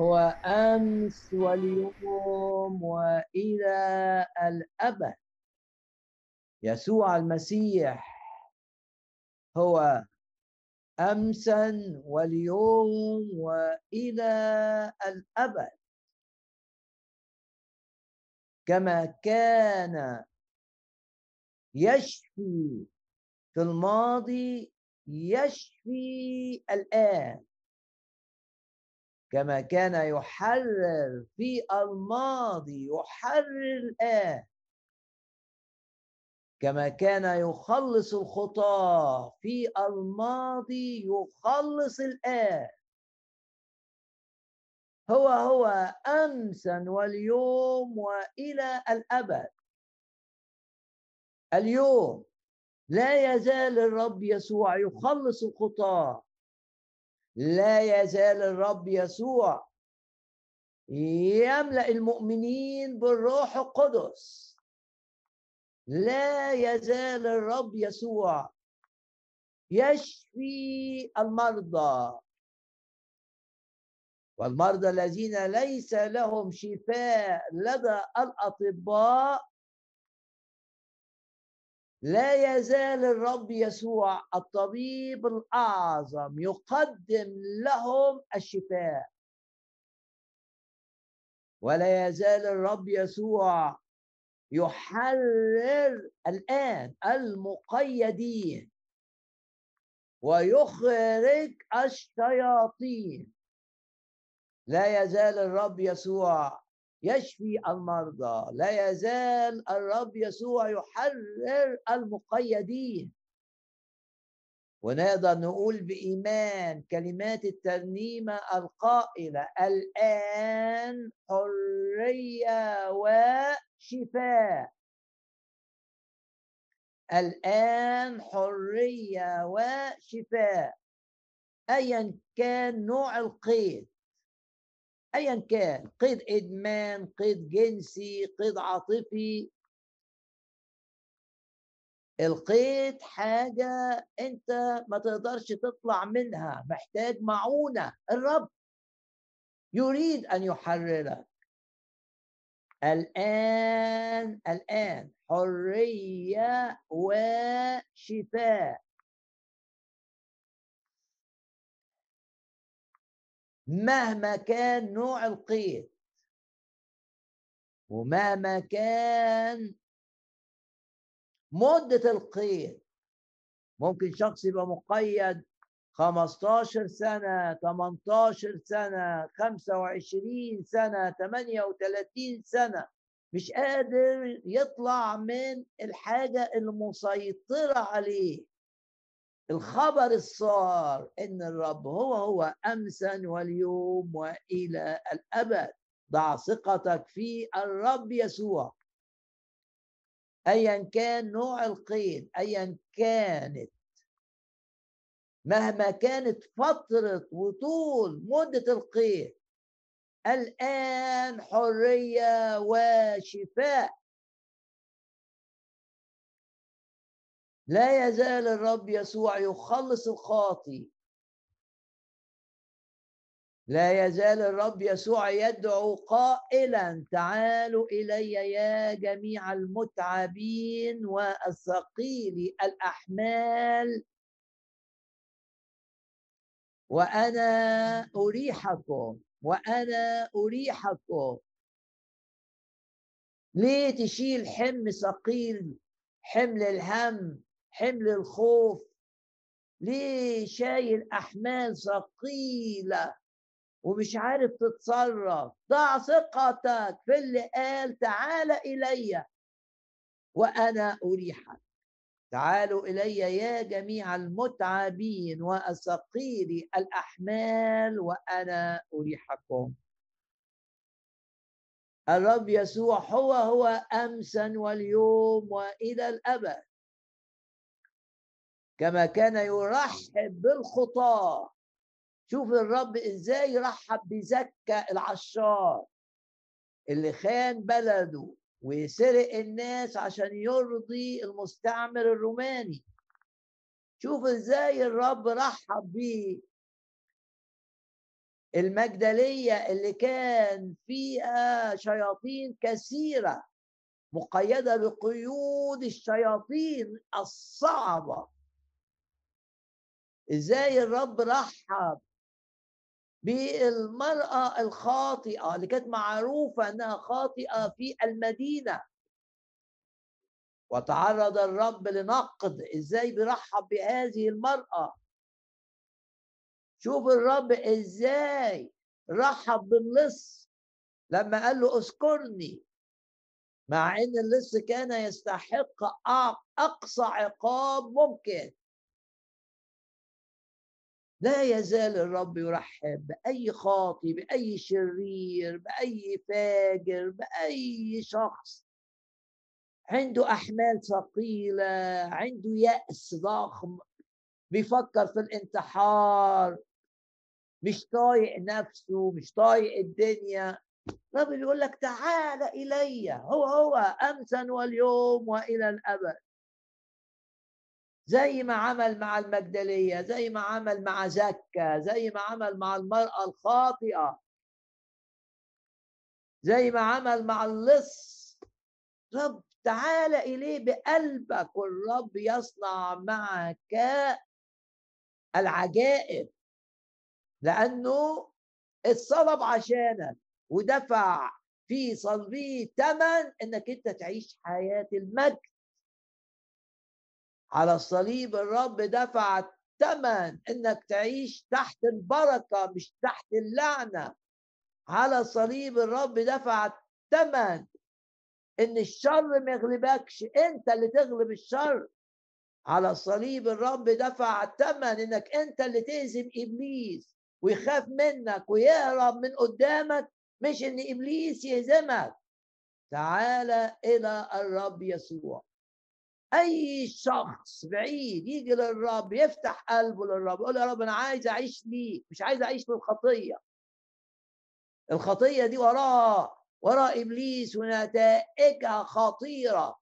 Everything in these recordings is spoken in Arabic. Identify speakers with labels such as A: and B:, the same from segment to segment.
A: هو أمس واليوم وإلى الأبد. يسوع المسيح هو أمسا واليوم وإلى الأبد. كما كان يشفي في الماضي يشفي الآن. كما كان يحرر في الماضي يحرر الآن. كما كان يخلص الخطاة في الماضي يخلص الآن. هو هو أمسا واليوم وإلى الأبد. اليوم لا يزال الرب يسوع يخلص الخطاة. لا يزال الرب يسوع يملأ المؤمنين بالروح القدس. لا يزال الرب يسوع يشفي المرضى. والمرضى الذين ليس لهم شفاء لدى الأطباء لا يزال الرب يسوع الطبيب الأعظم يقدم لهم الشفاء. ولا يزال الرب يسوع يحرر الآن المقيدين. ويخرج الشياطين. لا يزال الرب يسوع يشفي المرضى. لا يزال الرب يسوع يحرر المقيدين. ونقدر نقول بإيمان كلمات الترنيمة القائلة الآن حرية وشفاء. الآن حرية وشفاء. أيا كان نوع القيد ايا كان قيد إدمان قيد جنسي قيد عاطفي. القيد حاجة أنت ما تقدرش تطلع منها محتاج معونة الرب يريد أن يحررك. الآن الآن حرية وشفاء. مهما كان نوع القيد. ومهما كان مدة القيد. ممكن شخص يبقى مقيد 15 سنة 18 سنة 25 سنة 38 سنة. مش قادر يطلع من الحاجة المسيطرة عليه. الخبر الصار إن الرب هو هو امسا واليوم وإلى الأبد. ضع ثقتك في الرب يسوع. ايا كان نوع القيد ايا كانت. مهما كانت فترة وطول مدة القيد الآن حرية وشفاء. لا يزال الرب يسوع يخلص الخاطي. لا يزال الرب يسوع يدعو قائلا تعالوا إلي يا جميع المتعبين والثقيل الأحمال. وأنا أريحكم وأنا أريحكم. ليه تشيل حمل ثقيل حمل الهم حمل الخوف. ليه شايل أحمال ثقيلة ومش عارف تتصرف؟ ضع ثقتك في اللي قال تعال الي وأنا أريحك. تعالوا الي يا جميع المتعبين والثقيل الأحمال وأنا أريحكم. الرب يسوع هو هو أمسا واليوم وإلى الأبد. كما كان يرحب بالخطاة. شوف الرب إزاي رحب بزكى العشار اللي خان بلده وسرق الناس عشان يرضي المستعمر الروماني. شوف إزاي الرب رحب بيه. المجدلية اللي كان فيها شياطين كثيرة مقيدة بقيود الشياطين الصعبة. إزاي الرب رحب بالمرأة الخاطئة اللي كانت معروفة إنها خاطئة في المدينة. وتعرض الرب لنقد إزاي بيرحب بهذه المرأة. شوف الرب إزاي رحب باللص. لما قال له اذكرني. مع إن اللص كان يستحق أقصى عقاب ممكن. لا يزال الرب يرحب بأي خاطي بأي شرير بأي فاجر بأي شخص. عنده أحمال ثقيلة عنده يأس ضخم بيفكر في الانتحار مش طايق نفسه مش طايق الدنيا. الرب بيقول لك تعال إلي هو هو امسا واليوم وإلى الأبد. زي ما عمل مع المجدلية زي ما عمل مع زكا زي ما عمل مع المرأة الخاطئة. زي ما عمل مع اللص. رب تعال إليه بقلبك والرب يصنع معك العجائب. لأنه اتصلب عشانك ودفع في صلبه ثمن إنك أنت تعيش حياة المجد. على الصليب الرب دفع ثمن إنك تعيش تحت البركة مش تحت اللعنة. على الصليب الرب دفع ثمن إن الشر ما يغلبكش. أنت اللي تغلب الشر. على الصليب الرب دفع ثمن إنك أنت اللي تهزم إبليس ويخاف منك ويهرب من قدامك مش إن إبليس يهزمك. تعال إلى الرب يسوع. أي شخص بعيد يجي للرب يفتح قلبه للرب يقول يا رب أنا عايز اعيش ليك مش عايز أعيش في الخطية. دي وراها ورا إبليس ونتائجها خطيرة.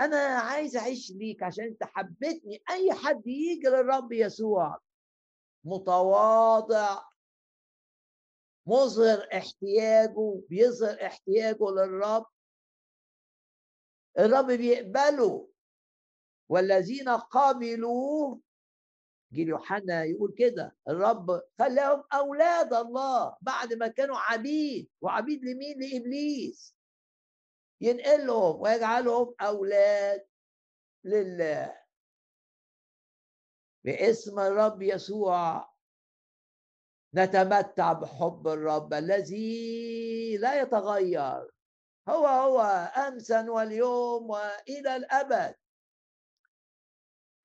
A: أنا عايز أعيش ليك عشان انت حبيتني أي حد يجي للرب يسوع متواضع. مظهر احتياجه بيظهر احتياجه للرب. الرب بيقبله. والذين قبلوا جيل يوحنا يقول كده الرب خلاهم أولاد الله بعد ما كانوا عبيد. وعبيد لمين؟ لإبليس. ينقلهم ويجعلهم أولاد لله. باسم الرب يسوع نتمتع بحب الرب الذي لا يتغير. هو هو أمسا واليوم وإلى الأبد.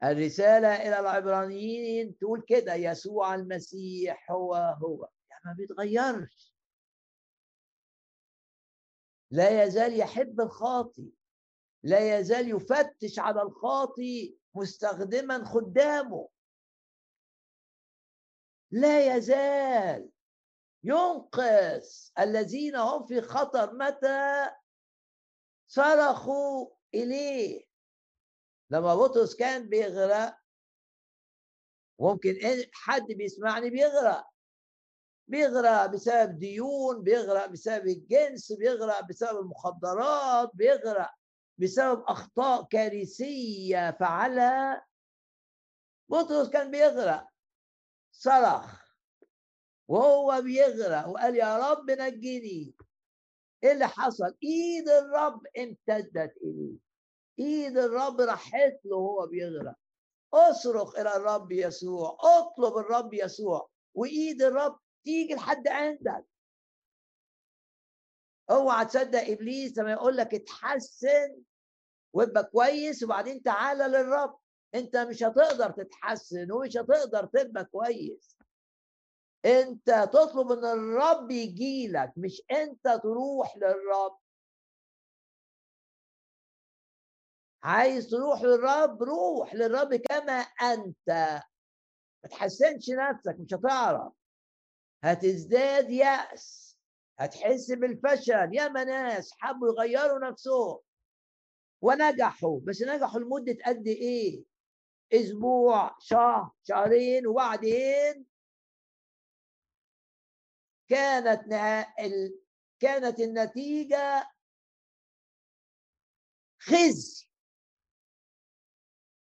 A: الرسالة إلى العبرانيين تقول كده يسوع المسيح هو هو. يعني ما بيتغيرش. لا يزال يحب الخاطي. لا يزال يفتش على الخاطي مستخدما خدامه. لا يزال ينقذ الذين هم في خطر متى؟ صرخوا إليه. لما بطرس كان بيغرق ممكن حد بيسمعني بيغرق. بيغرق بسبب ديون بيغرق بسبب الجنس بيغرق بسبب المخدرات بيغرق بسبب أخطاء كارثية فعلها بطرس كان بيغرق. صرخ وهو بيغرق وقال يا رب نجني. إيه اللي حصل؟ إيد الرب امتدت إليه. إيد الرب راحت له وهو بيغرق. أصرخ إلى الرب يسوع أطلب الرب يسوع وإيد الرب تيجي لحد عندك. أوعى تصدق إبليس لما يقول لك اتحسن وابقى كويس وبعدين تعالى للرب. أنت مش هتقدر تتحسن ومش هتقدر تبقى كويس. أنت تطلب إن الرب يجي لك مش أنت تروح للرب. عايز تروح للرب روح للرب كما أنت. ما تحسنش نفسك مش هتعرف. هتزداد يأس. هتحس بالفشل. يا ناس حبوا يغيروا نفسهم. ونجحوا. بس نجحوا لمدة قد إيه؟ أسبوع شهر شهرين وبعدين؟ كانت. كانت النتيجة خزي.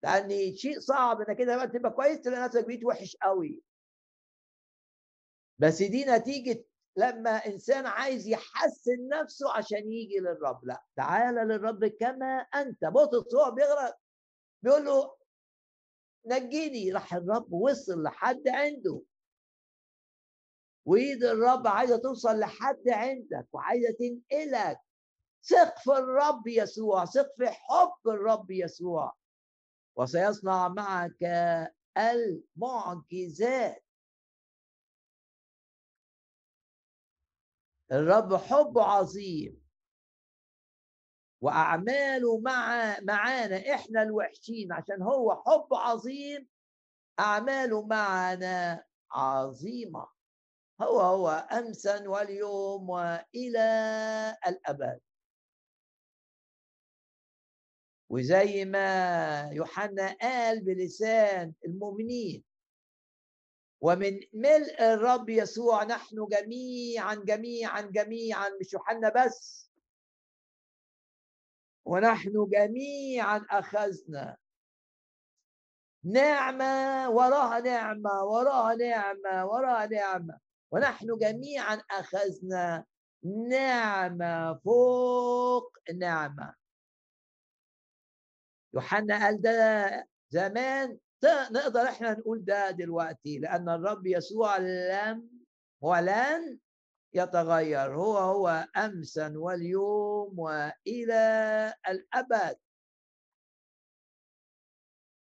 A: لأن شيء صعب إنك كده تبقى كويس تلاقي نفسك بقيت وحش قوي. بس دي نتيجة لما إنسان عايز يحسن نفسه عشان يجي للرب. لا تعالى للرب كما أنت. بطرس هو بيغرق بيقول له نجيني راح الرب وصل لحد عنده. وإيد الرب عايزة توصل لحد عندك وعايزة تنقلك. ثق في الرب يسوع. ثق في حب الرب يسوع. وسيصنع معك المعجزات. الرب حبه عظيم. واعماله مع معانا إحنا الوحشين عشان هو حب عظيم. اعماله معنا عظيمة. هو هو امسا واليوم وإلى الأبد. وزي ما يوحنا قال بلسان المؤمنين ومن ملء الرب يسوع نحن جميعا جميعا جميعا مش يوحنا بس. ونحن جميعا أخذنا. نعمة وراها نعمة وراها نعمة وراها نعمة. ونحن جميعا أخذنا نعمة فوق نعمة. يوحنا قال ده زمان نقدر إحنا نقول ده دلوقتي لأن الرب يسوع لم ولن يتغير هو هو أمسا واليوم وإلى الأبد.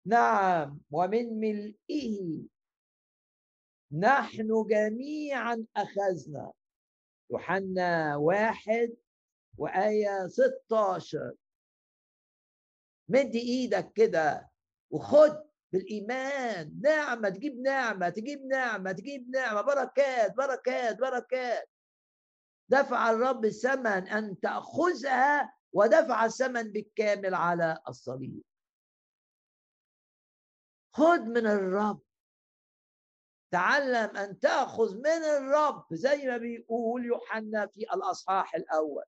A: نعم ومن ملئه. نحن جميعا أخذنا. يوحنا واحد وآية 16 مد إيدك كده وخد بالإيمان. نعمة تجيب نعمة تجيب نعمة تجيب نعمة. بركات بركات بركات. دفع الرب الثمن أن تأخذها ودفع الثمن بالكامل على الصليب. خذ من الرب. تعلم أن تأخذ من الرب زي ما بيقول يوحنا في الأصحاح الأول.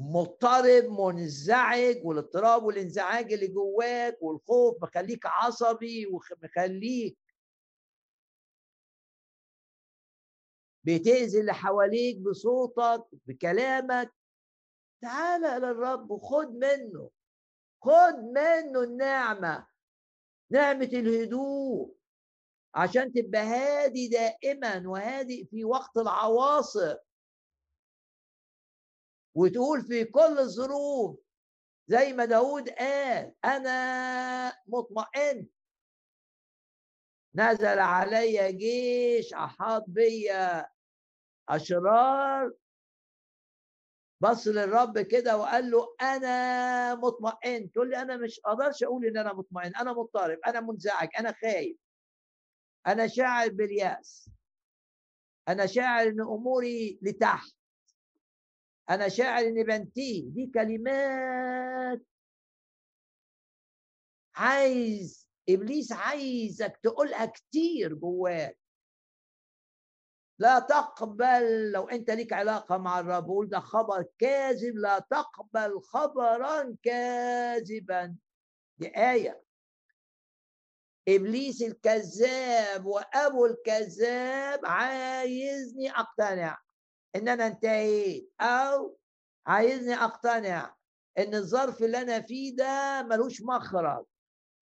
A: مضطرب منزعج والاضطراب والانزعاج اللي جواك والخوف مخليك عصبي ومخليك بتأذي اللي حواليك بصوتك بكلامك. تعال إلى الرب وخد منه خد منه النعمة نعمة الهدوء عشان تبقى هادي دائما وهادئ في وقت العواصف. وتقول في كل الظروف زي ما داود قال أنا مطمئن. نزل علي جيش أحاط بيا أشرار بص للرب كده وقال له أنا مطمئن. تقول لي أنا مش أقدرش أقول إن أنا مطمئن أنا مضطرب أنا منزعج أنا خايف أنا شاعر باليأس أنا شاعر إن أموري لتحت. أنا شاعر إني بنتهي دي كلمات. عايز إبليس عايزك تقولها كتير جواك. لا تقبل لو أنت ليك علاقة مع الرب قول ده خبر كاذب. لا تقبل خبرا كاذبا. دي آية. إبليس الكذاب وأبو الكذاب عايزني أقتنع. إن أنا انتهيت أو عايزني أقتنع إن الظرف اللي أنا فيه ده ملوش مخرج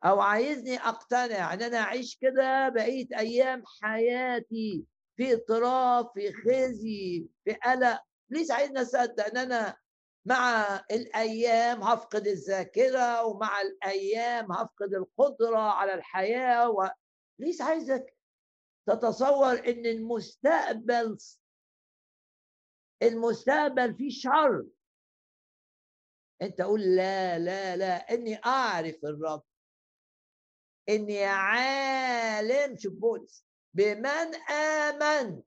A: أو عايزني أقتنع إن أنا أعيش كده بقية أيام حياتي في اضطراب في خزي في قلق. ليش عايزني أصدق إن أنا مع الأيام هفقد الذاكرة ومع الأيام هفقد القدرة على الحياة و... ليش عايزك تتصور إن المستقبل المستقبل فيه شر. انت قول لا لا لا اني اعرف الرب. اني عالم. شوف بولس. بمن آمن.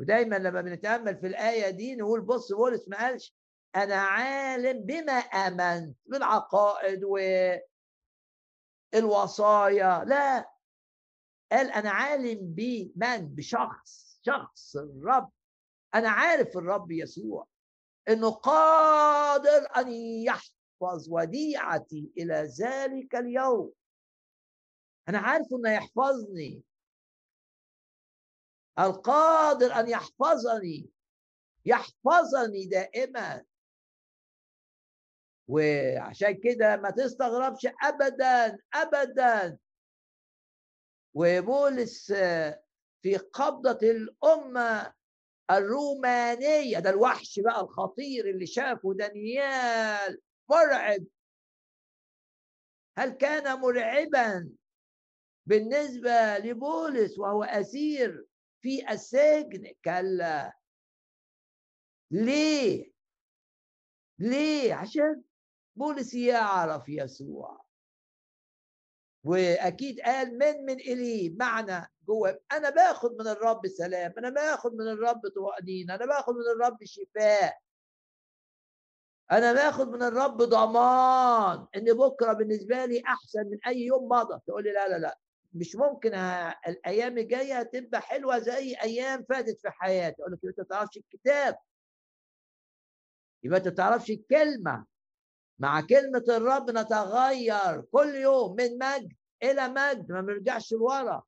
A: ودايما لما بنتأمل في الآية دي نقول بص بولس ما قالش أنا عالم بما آمنت بالعقائد والوصايا لا. قال أنا عالم بمن؟ بشخص. شخص الرب. أنا عارف الرب يسوع إنه قادر أن يحفظ وديعتي إلى ذلك اليوم. أنا عارف إنه يحفظني. القادر أن يحفظني. يحفظني دائما. وعشان كده ما تستغربش ابدا ابدا. وبولس في قبضة الأمة الرومانية ده الوحش بقى الخطير اللي شافه دانيال مرعب. هل كان مرعبا بالنسبة لبولس وهو أسير في السجن؟ كلا. ليه؟ ليه؟ عشان بولس يعرف يسوع. وأكيد قال من من اليه معنى جوه. أنا باخد من الرب سلام أنا باخد من الرب طمأنينة أنا باخد من الرب شفاء. أنا باخد من الرب ضمان إن بكرة بالنسبة لي أحسن من أي يوم مضى تقول لي لا لا لا مش ممكن. الأيام الجاية هتبقى حلوة زي أيام فاتت في حياتي. أقول لك أنت ما تعرفش الكتاب. يبقى أنت ما تعرفش الكلمة. مع كلمة الرب نتغير كل يوم من مجد إلى مجد ما بنرجعش لورا.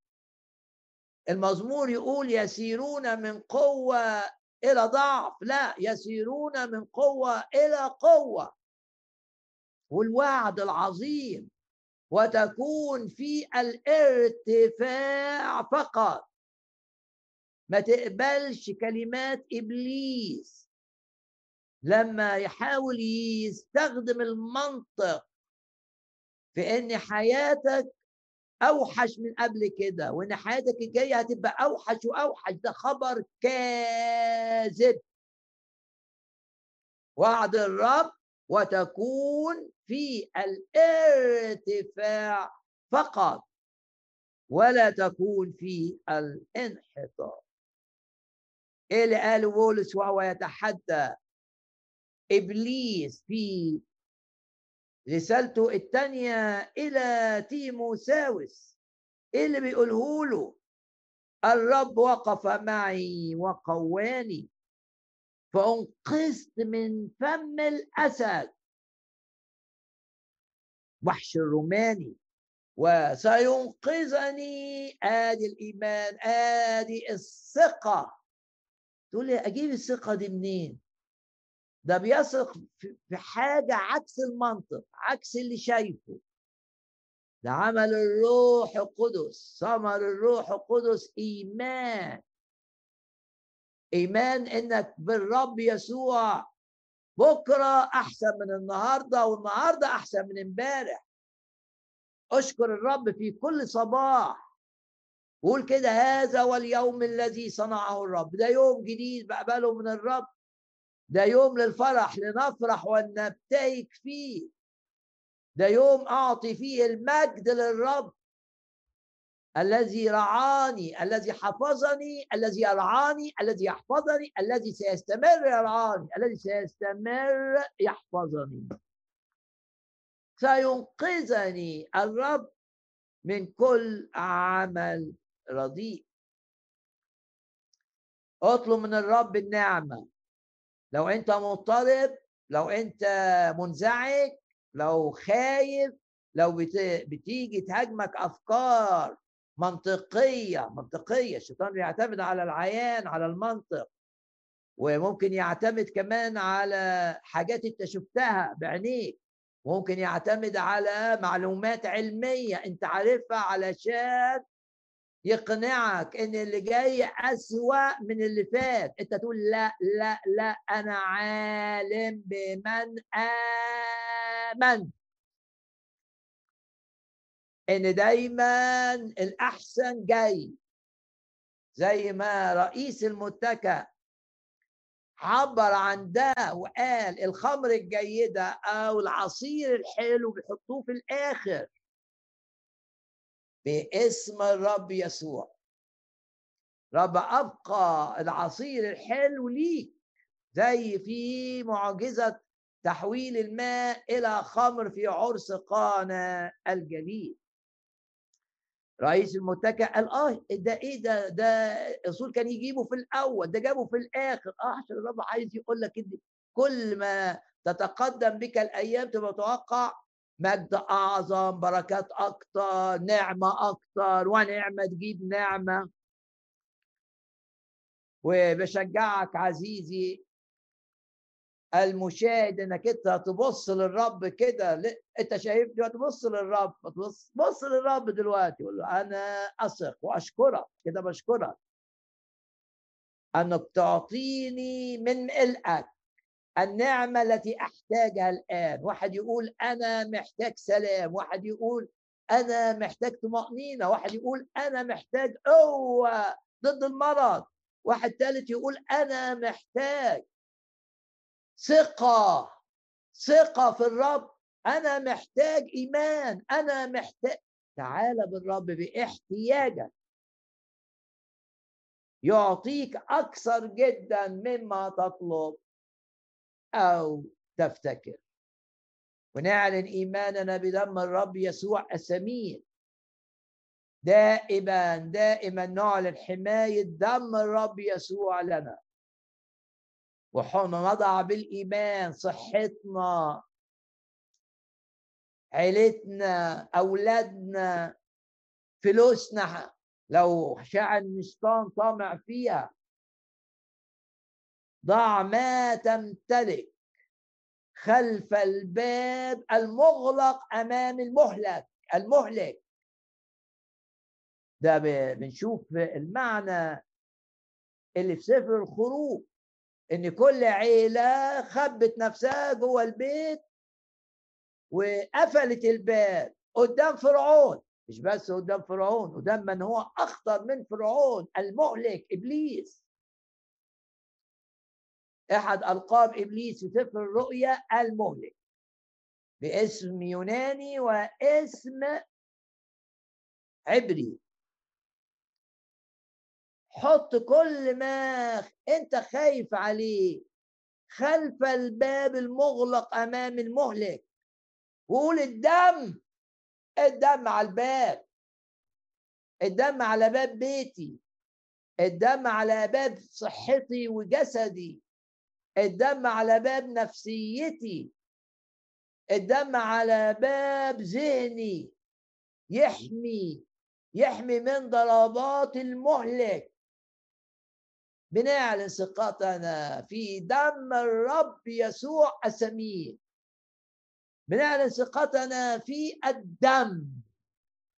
A: المزمور يقول يسيرون من قوة إلى ضعف لا يسيرون من قوة إلى قوة. والوعد العظيم وتكون في الارتفاع فقط. ما تقبلش كلمات إبليس. لما يحاول يستخدم المنطق في إن حياتك أوحش من قبل كده وإن حياتك الجاية هتبقى أوحش وأوحش ده خبر كاذب. وعد الرب وتكون في الارتفاع فقط ولا تكون في الانحطاط. إيه اللي قاله بولس وهو يتحدى؟ إبليس في رسالته الثانية إلى تيموساوس إيه اللي بيقوله له الرب وقف معي وقواني فأنقذت من فم الأسد. وحش الروماني وسينقذني آدي الإيمان آدي الثقة. تقول لي أجيب الثقة دي منين؟ ده بيثق في حاجة عكس المنطق عكس اللي شايفه. ده عمل الروح القدس ثمر الروح القدس إيمان. إيمان إنك بالرب يسوع بكرة أحسن من النهاردة والنهاردة أحسن من إمبارح. أشكر الرب في كل صباح. قول كده هذا واليوم الذي صنعه الرب. ده يوم جديد بقبله من الرب. ده يوم للفرح لنفرح ونبتهج فيه. ده يوم أعطي فيه المجد للرب. الذي رعاني الذي حفظني الذي يرعاني الذي يحفظني الذي سيستمر يرعاني الذي سيستمر يحفظني. سينقذني الرب من كل عمل رديء. اطلب من الرب النعمة. لو انت مضطرب لو انت منزعج لو خايف لو بتيجي تهاجمك أفكار منطقية منطقية. الشيطان بيعتمد على العيان على المنطق. وممكن يعتمد كمان على حاجات انت شفتها بعينيك. ممكن يعتمد على معلومات علمية انت عارفها علشان يقنعك إن اللي جاي أسوأ من اللي فات. أنت تقول لا لا لا أنا عالم بمن آمن. إن دايما الأحسن جاي. زي ما رئيس المتكأ عبر عن ده وقال الخمر الجيدة أو العصير الحلو بيحطوه في الآخر. باسم الرب يسوع. رب أبقى العصير الحلو ليك زي في معجزة تحويل الماء إلى خمر في عرس قانا الجليل. رئيس المتكئ قال آه ده إيه ده؟ ده الرسول كان يجيبه في الأول ده جابه في الآخر. آه عشان الرب عايز يقول لك كل ما تتقدم بك الأيام تبقى متوقع مجد أعظم بركات أكتر نعمة أكتر ونعمة تجيب نعمة. وبشجعك عزيزي المشاهد إنك أنت تبص للرب كده. أنت شايفني تبص للرب تبص بص للرب دلوقتي. قول له أنا أثق وأشكرك كده بشكرك. أنك تعطيني من ملئك النعمة التي أحتاجها الآن. واحد يقول أنا محتاج سلام واحد يقول أنا محتاج طمأنينة واحد يقول أنا محتاج قوة ضد المرض. واحد ثالث يقول أنا محتاج ثقة ثقة في الرب. أنا محتاج إيمان أنا محتاج. تعال بالرب باحتياجك. يعطيك أكثر جدا مما تطلب. أو تفتكر. ونعلن إيماننا بدم الرب يسوع الثمين دائما دائما نعلن حماية دم الرب يسوع لنا. ونضع بالإيمان صحتنا عيلتنا أولادنا فلوسنا لو شاع النشطان طامع فيها. ضع ما تمتلك خلف الباب المغلق أمام المهلك المهلك. ده بنشوف المعنى اللي في سفر الخروج إن كل عيلة خبت نفسها جوه البيت وقفلت الباب قدام فرعون. مش بس قدام فرعون قدام من هو أخطر من فرعون المهلك إبليس. أحد ألقاب إبليس في سفر الرؤيا المهلك باسم يوناني واسم عبري. حط كل ما أنت خايف عليه خلف الباب المغلق أمام المهلك. وقول الدم الدم على الباب. الدم على باب بيتي. الدم على باب صحتي وجسدي. الدم على باب نفسيتي. الدم على باب ذهني. يحمي يحمي من ضربات المهلك. بنعلن ثقتنا في دم الرب يسوع السمين بنعلن ثقتنا في الدم.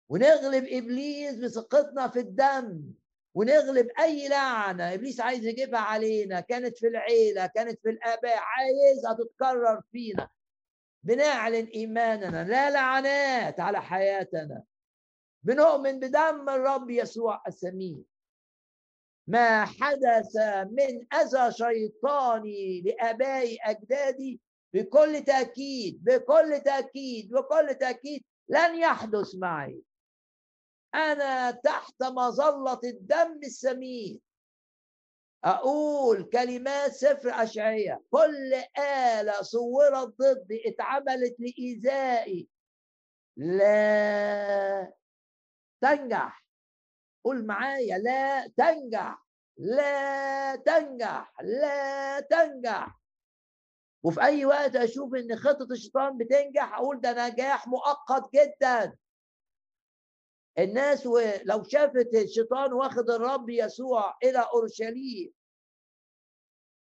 A: ونغلب إبليس بثقتنا في الدم. ونغلب أي لعنة. إبليس عايز يجيبها علينا. كانت في العيلة كانت في الآباء. عايزها تتكرر فينا. بنعلن إيماننا. لا لعنات على حياتنا. بنؤمن بدم الرب يسوع السمين ما حدث من أذى شيطاني لآبائي أجدادي بكل تأكيد بكل تأكيد بكل تأكيد لن يحدث معي. أنا تحت مظلة الدم السمين. أقول كلمات سفر اشعياء كل آلة صورت ضدي اتعملت لإيذائي. لا تنجح. قول معايا. لا تنجح. لا تنجح. لا تنجح. وفي أي وقت أشوف إن خطة الشيطان بتنجح أقول ده نجاح مؤقت جدا. الناس لو شافت الشيطان واخد الرب يسوع إلى أورشليم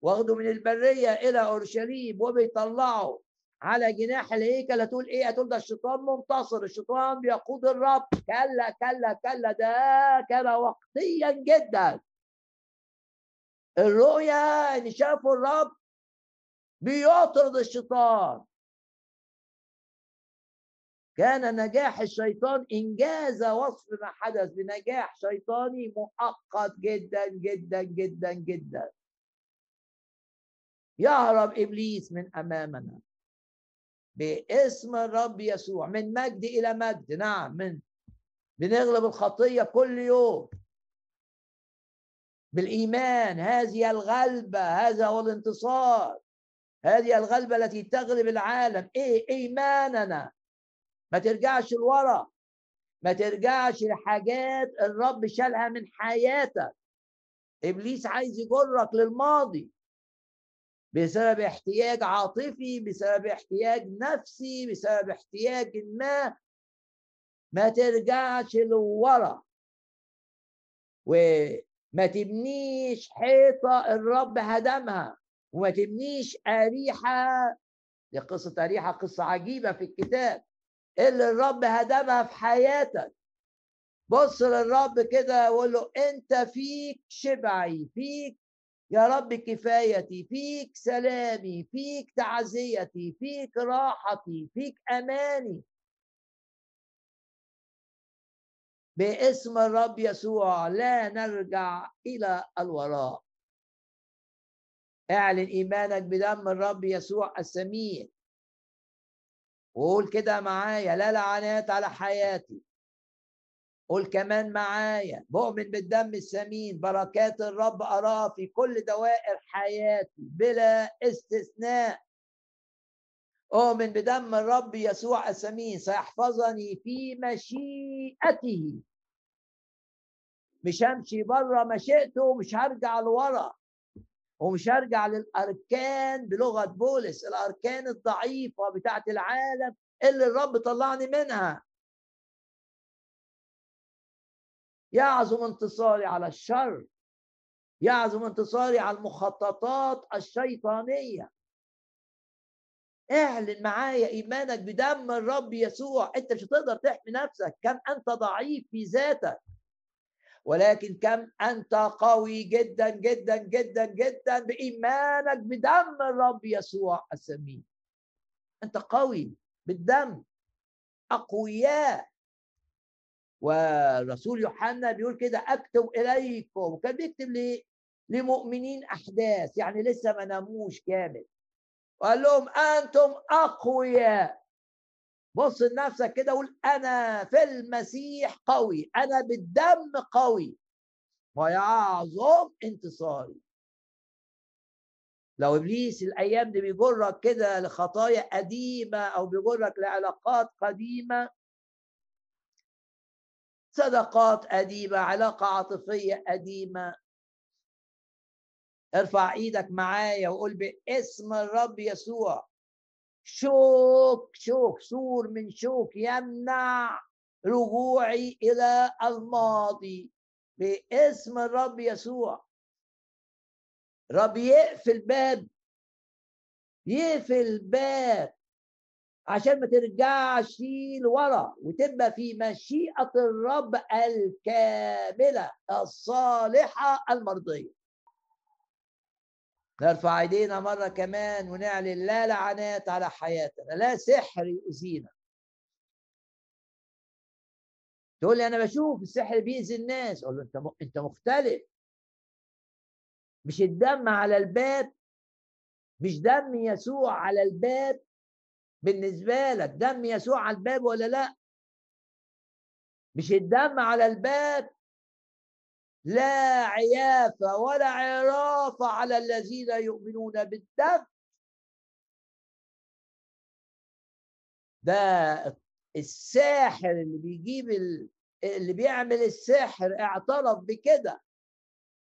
A: واخده من البرية إلى أورشليم وبيطلعه على جناح الهيكل هتقول إيه؟ هتقول ده الشيطان منتصر الشيطان بيقود الرب. كلا كلا كلا ده كان وقتيا جدا. الرؤيا ان شافوا الرب بيطرد الشيطان. كان نجاح الشيطان إنجاز وصف ما حدث بنجاح شيطاني مؤقت جدا جدا جدا جدا. يهرب إبليس من أمامنا. باسم الرب يسوع من مجد إلى مجد. نعم من بنغلب الخطية كل يوم. بالإيمان هذه الغلبة هذا هو الانتصار. هذه الغلبة التي تغلب العالم. إيه إيماننا؟ ما ترجعش لورا. ما ترجعش لحاجات الرب شالها من حياتك. إبليس عايز يجرك للماضي. بسبب احتياج عاطفي بسبب احتياج نفسي بسبب احتياج ما. ما ترجعش لورا. وما تبنيش حيطة الرب هدمها. وما تبنيش أريحة. دي قصة أريحة قصة عجيبة في الكتاب. اللي الرب هدمها في حياتك. بص للرب كده وقول له أنت فيك شبعي فيك يا رب كفايتي فيك سلامي فيك تعزيتي فيك راحتي فيك أماني. باسم الرب يسوع لا نرجع إلى الوراء. اعلن إيمانك بدم الرب يسوع السمين وقول كده معايا لا لعنات على حياتي. قول كمان معايا بؤمن بالدم الثمين بركات الرب أراه في كل دوائر حياتي بلا استثناء. أؤمن بدم الرب يسوع الثمين سيحفظني في مشيئته. مش همشي بره مشيئته ومش هرجع لورا. ومش هرجع للأركان بلغة بولس الأركان الضعيفة بتاعت العالم اللي الرب طلعني منها. يعظم انتصاري على الشر يعظم انتصاري على المخططات الشيطانية. اعلن معايا إيمانك بدم الرب يسوع. أنت مش هتقدر تحمي نفسك. كم أنت ضعيف في ذاتك. ولكن كم أنت قوي جدا جدا جدا جدا بإيمانك بدم الرب يسوع السمين. أنت قوي بالدم. أقوياء. والرسول يوحنا بيقول كده أكتب إليكم. وكان بيكتب لمؤمنين أحداث يعني لسه ما ناموش كامل. وقال لهم أنتم أقوياء. بص لنفسك كده قول أنا في المسيح قوي أنا بالدم قوي. ويعظم انتصاري. لو إبليس الأيام دي بيجرك كده لخطايا قديمة أو بيجرك لعلاقات قديمة صداقات قديمة علاقة عاطفية قديمة ارفع إيدك معايا وقول باسم الرب يسوع. شوك شوك سور من شوك يمنع رجوعي إلى الماضي باسم الرب يسوع. رب يقفل باب يقفل باب عشان ما ترجعش لورا وتبقى في مشيئة الرب الكاملة الصالحة المرضية. نرفع ايدينا مرة كمان ونعلن لا لعنات على حياتنا لا سحر يؤذينا. تقول لي أنا بشوف السحر بيأذي الناس أقول له أنت أنت مختلف. مش الدم على الباب مش دم يسوع على الباب بالنسبة لك دم يسوع على الباب ولا لأ؟ مش الدم على الباب لا عيافة ولا عرافة على الذين يؤمنون بالدم. ده الساحر اللي بيجيب اللي بيعمل السحر اعترف بكده.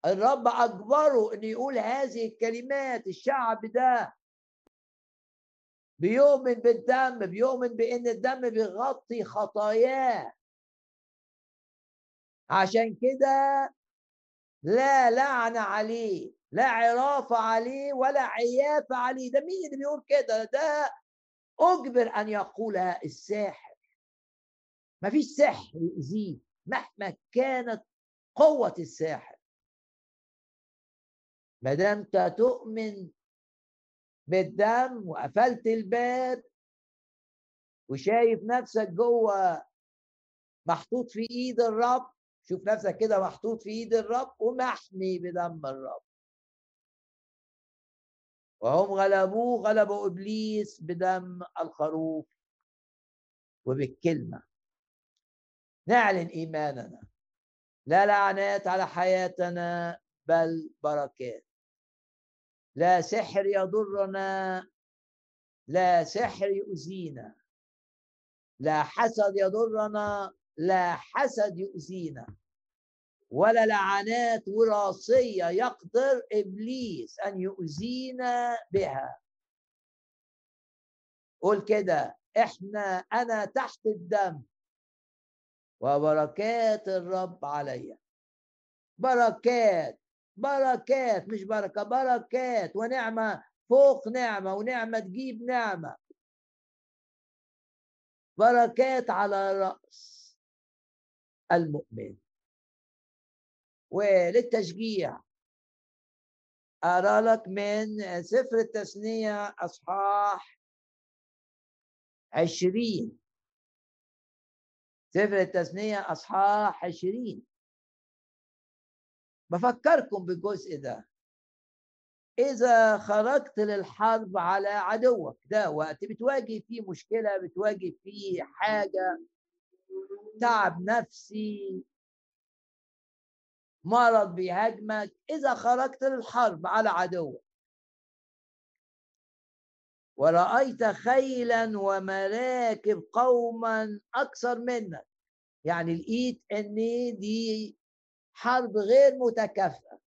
A: الرب أجبره إن يقول هذه الكلمات الشعب ده بيؤمن بالدم بيؤمن بإن الدم بيغطي خطاياه. عشان كده لا لعنة عليه لا عرافة عليه ولا عيافة عليه ده مين اللي بيقول كده؟ ده أجبر أن يقولها الساحر. مفيش سحر يؤذيه مهما كانت قوة الساحر. ما دام أنت تؤمن بالدم وقفلت الباب وشايف نفسك جوه محطوط في إيد الرب شوف نفسك كده محطوط في ايد الرب ومحمي بدم الرب. وهم غلبوه غلبوا إبليس بدم الخروف وبالكلمة. نعلن إيماننا. لا لعنات على حياتنا بل بركات. لا سحر يضرنا لا سحر يؤذينا. لا حسد يضرنا لا حسد يؤذينا ولا لعنات وراثية يقدر إبليس أن يؤذينا بها. قول كده إحنا أنا تحت الدم. وبركات الرب عليا. بركات بركات مش بركة بركات. ونعمة فوق نعمة ونعمة تجيب نعمة. بركات على رأس. المؤمن. وللتشجيع. أرى لك من سفر التثنية أصحاح عشرين. سفر التثنية أصحاح عشرين. بفكركم بالجزء ده. إذا خرجت للحرب على عدوك ده وقت بتواجه فيه مشكلة بتواجه فيه حاجة تعب نفسي مرض بيهاجمك إذا خرجت للحرب على عدوك ورأيت خيلا ومراكب قوما أكثر منك. يعني لقيت إن دي حرب غير متكافئة.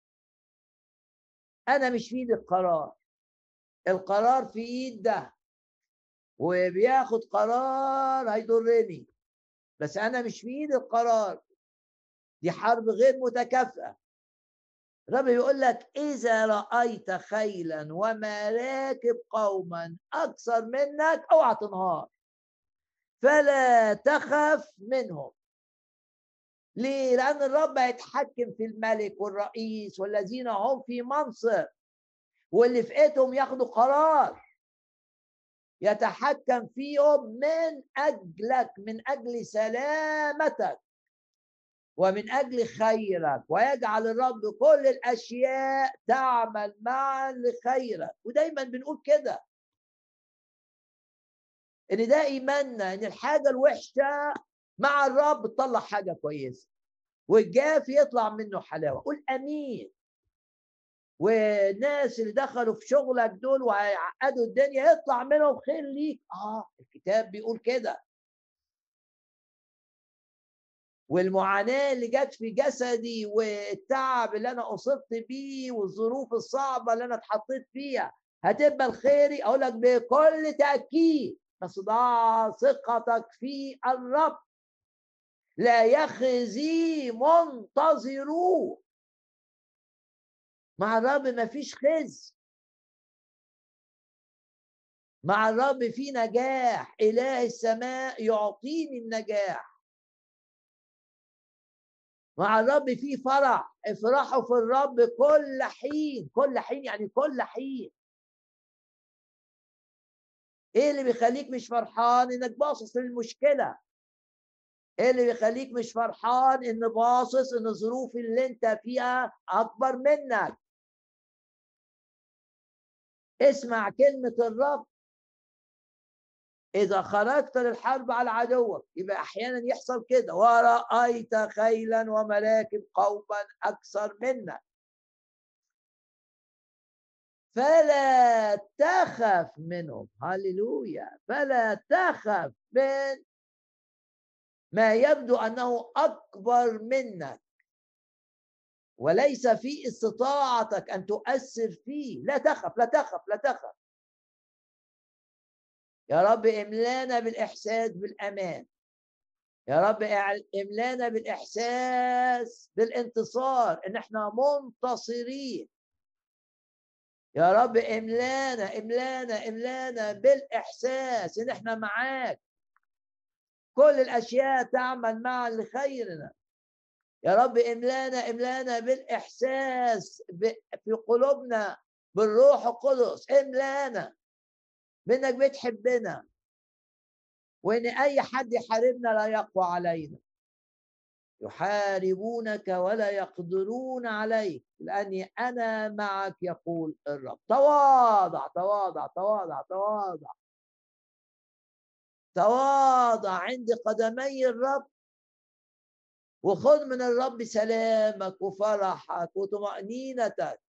A: أنا مش في ايدي القرار. القرار في إيد ده. وبياخد قرار هيضرني. بس أنا مش في إيدي القرار. دي حرب غير متكافئة. الرب يقول لك إذا رأيت خيلا ومراكب قوما أكثر منك أوعى تنهار. فلا تخف منهم. ليه؟ لأن الرب هيتحكم في الملك والرئيس والذين هم في منصب. واللي في إيدهم ياخدوا قرار. يتحكم فيهم من أجلك من أجل سلامتك ومن أجل خيرك. ويجعل الرب كل الأشياء تعمل معا لخيرك. ودايما بنقول كده. إن ده إيماننا إن الحاجة الوحشة مع الرب تطلع حاجة كويسة والجاف يطلع منه حلاوة. قول أمين. والناس اللي دخلوا في شغلك دول وهيعقدوا الدنيا يطلع منهم خير ليك. آه الكتاب بيقول كده. والمعاناة اللي جت في جسدي والتعب اللي أنا أصبت بيه والظروف الصعبة اللي أنا اتحطيت فيها هتبقى الخيري أقول لك بكل تأكيد. بس ضع ثقتك في الرب. لا يخزي منتظروه. مع الرب ما فيش خزي. مع الرب في نجاح. إله السماء يعطيني النجاح. مع الرب في فرح. افرحوا في الرب كل حين. كل حين يعني كل حين. إيه اللي بيخليك مش فرحان؟ إنك باصص للمشكلة. إيه اللي بيخليك مش فرحان؟ إن باصص إن الظروف اللي أنت فيها أكبر منك. اسمع كلمة الرب. إذا خرجت للحرب على عدوك يبقى أحيانا يحصل كده. ورأيت خيلا ومراكب قوما أكثر منك. فلا تخف منهم. هللويا. فلا تخف من ما يبدو أنه أكبر منك. وليس في استطاعتك أن تؤثر فيه. لا تخف لا تخف لا تخف. يا رب املانا بالإحساس بالأمان. يا رب املانا بالإحساس بالانتصار إن إحنا منتصرين. يا رب املانا املانا املانا بالإحساس إن إحنا معاك. كل الأشياء تعمل معا لخيرنا. يا رب املانا املانا بالإحساس في قلوبنا بالروح القدس املانا بإنك بتحبنا. وإن أي حد يحاربنا لا يقوى علينا. يحاربونك ولا يقدرون عليك. لاني أنا معك يقول الرب. تواضع تواضع تواضع تواضع. تواضع عند قدمي الرب. وخذ من الرب سلامك وفرحك وطمأنينتك.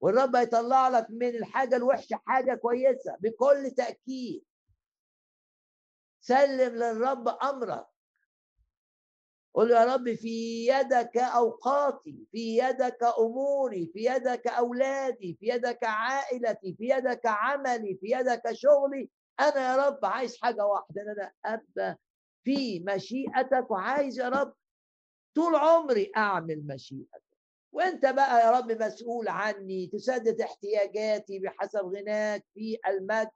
A: والرب هيطلع لك من الحاجة الوحشة حاجة كويسة بكل تأكيد. سلم للرب أمرك. قل له يا رب في يدك أوقاتي في يدك أموري في يدك أولادي في يدك عائلتي في يدك عملي في يدك شغلي. أنا يا رب عايز حاجة واحدة إن أنا أبقى في مشيئتك وعايز يا رب طول عمري أعمل مشيئتك وأنت بقى يا رب مسؤول عني تسدد احتياجاتي بحسب غناك في المجد.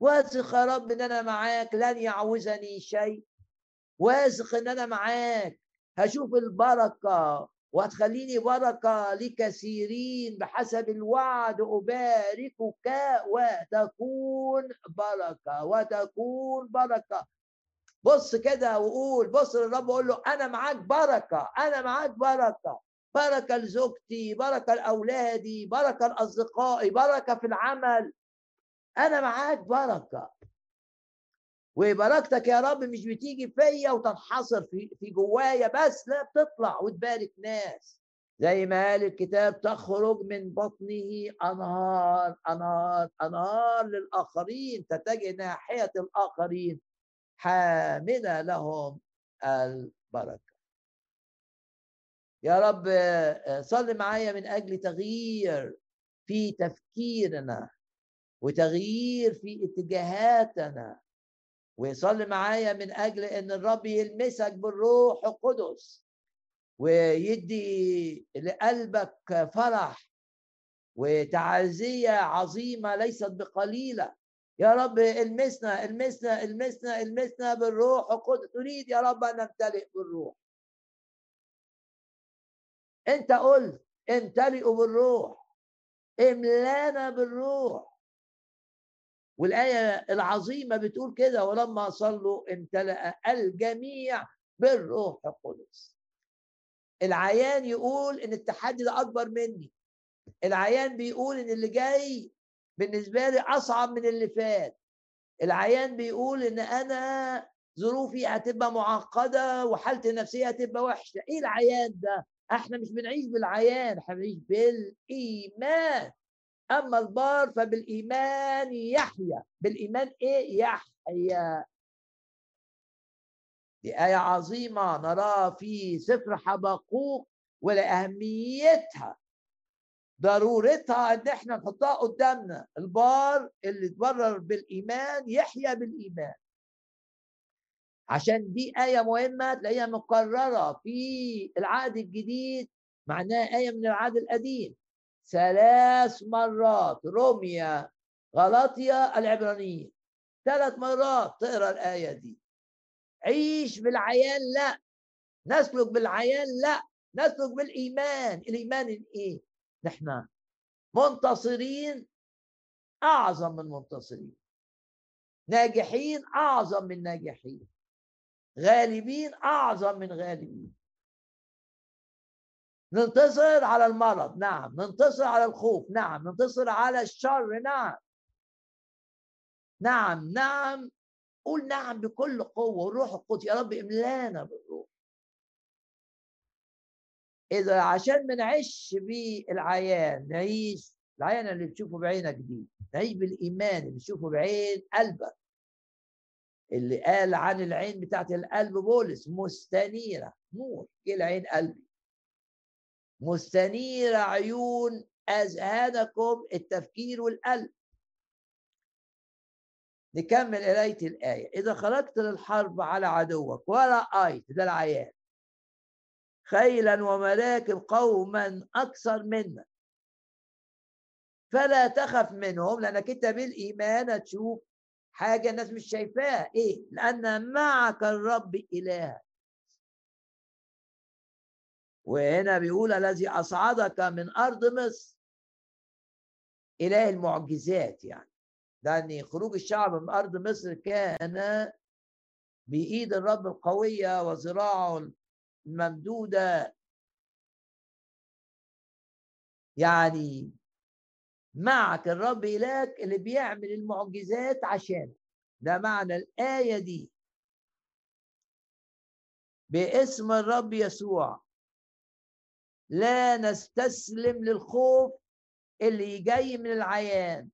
A: واثق يا رب إن أنا معاك لن يعوزني شيء. واثق إن أنا معاك هشوف البركة وهتخليني بركة لكثيرين بحسب الوعد أباركك وتكون بركة وتكون بركة. بص كده وقول بص للرب وقول له أنا معاك بركة أنا معاك بركة بركة لزوجتي بركة لأولادي بركة لأصدقائي بركة في العمل. أنا معاك بركة. وبركتك يا رب مش بتيجي فيا وتنحصر في في جوايا بس لا بتطلع وتبارك ناس. زي ما قال الكتاب تخرج من بطنه أنهار أنهار أنهار للآخرين تتجه ناحية الآخرين. حامله لهم البركة. يا رب صل معايا من أجل تغيير في تفكيرنا وتغيير في اتجاهاتنا. وصلي معايا من أجل إن الرب يلمسك بالروح القدس ويدي لقلبك فرح. وتعزية عظيمة ليست بقليلة. يا رب المسنا المسنا المسنا المسنا بالروح. القدس تريد يا رب أن نمتلئ بالروح. أنت قلت امتلئوا بالروح. املانا بالروح. والآية العظيمة بتقول كده ولما صلوا امتلأ الجميع بالروح القدس. العيان يقول إن التحدي ده أكبر مني. العيان بيقول إن اللي جاي بالنسبة لي أصعب من اللي فات. العيان بيقول إن أنا ظروفي هتبقى معقدة وحالتي النفسية هتبقى وحشة. إيه العيان ده؟ إحنا مش بنعيش بالعيان إحنا بنعيش بالإيمان. أما البار فبالإيمان يحيا. بالإيمان إيه؟ يحيا. دي آية عظيمة نراها في سفر حبقوق ولأهميتها. ضرورتها إن إحنا نحطها قدامنا. البار اللي اتبرر بالإيمان يحيا بالإيمان. عشان دي آية مهمة تلاقيها مكررة في العهد الجديد معناها آية من العهد القديم. ثلاث مرات روميا غلطيا العبرانيين. ثلاث مرات تقرأ الآية دي. عيش بالعيان لا. نسلك بالعيان لا. نسلك بالإيمان. الإيمان إيه؟ نحن منتصرين أعظم من منتصرين. ناجحين أعظم من ناجحين. غالبين أعظم من غالبين. ننتصر على المرض نعم. ننتصر على الخوف نعم. ننتصر على الشر نعم. نعم نعم. قول نعم بكل قوة والروح القدس. يا رب املانا بالروح. إذا عشان ما نعيش بالعيان نعيش العيان اللي بتشوفه بعينك دي نعيش بالإيمان اللي بتشوفه بعين قلبك. اللي قال عن العين بتاعت القلب بولس مستنيرة. نور إيه العين قلبي؟ مستنير عيون أذهانكم التفكير والقلب. نكمل قراية الآية. إذا خرجت للحرب على عدوك ورأيت ده العيان. خيلا ومراكب قوما أكثر منك فلا تخف منهم لأنك أنت بالإيمان هتشوف حاجة الناس مش شايفاها. إيه؟ لأن معك الرب إلهك وهنا بيقول الذي أصعدك من أرض مصر. إله المعجزات يعني. لأن خروج الشعب من أرض مصر كان بإيد الرب القوية وذراعه الممدودة يعني معك الرب إلهك اللي بيعمل المعجزات عشان. ده معنى الآية دي. باسم الرب يسوع. لا نستسلم للخوف اللي جاي من العيان.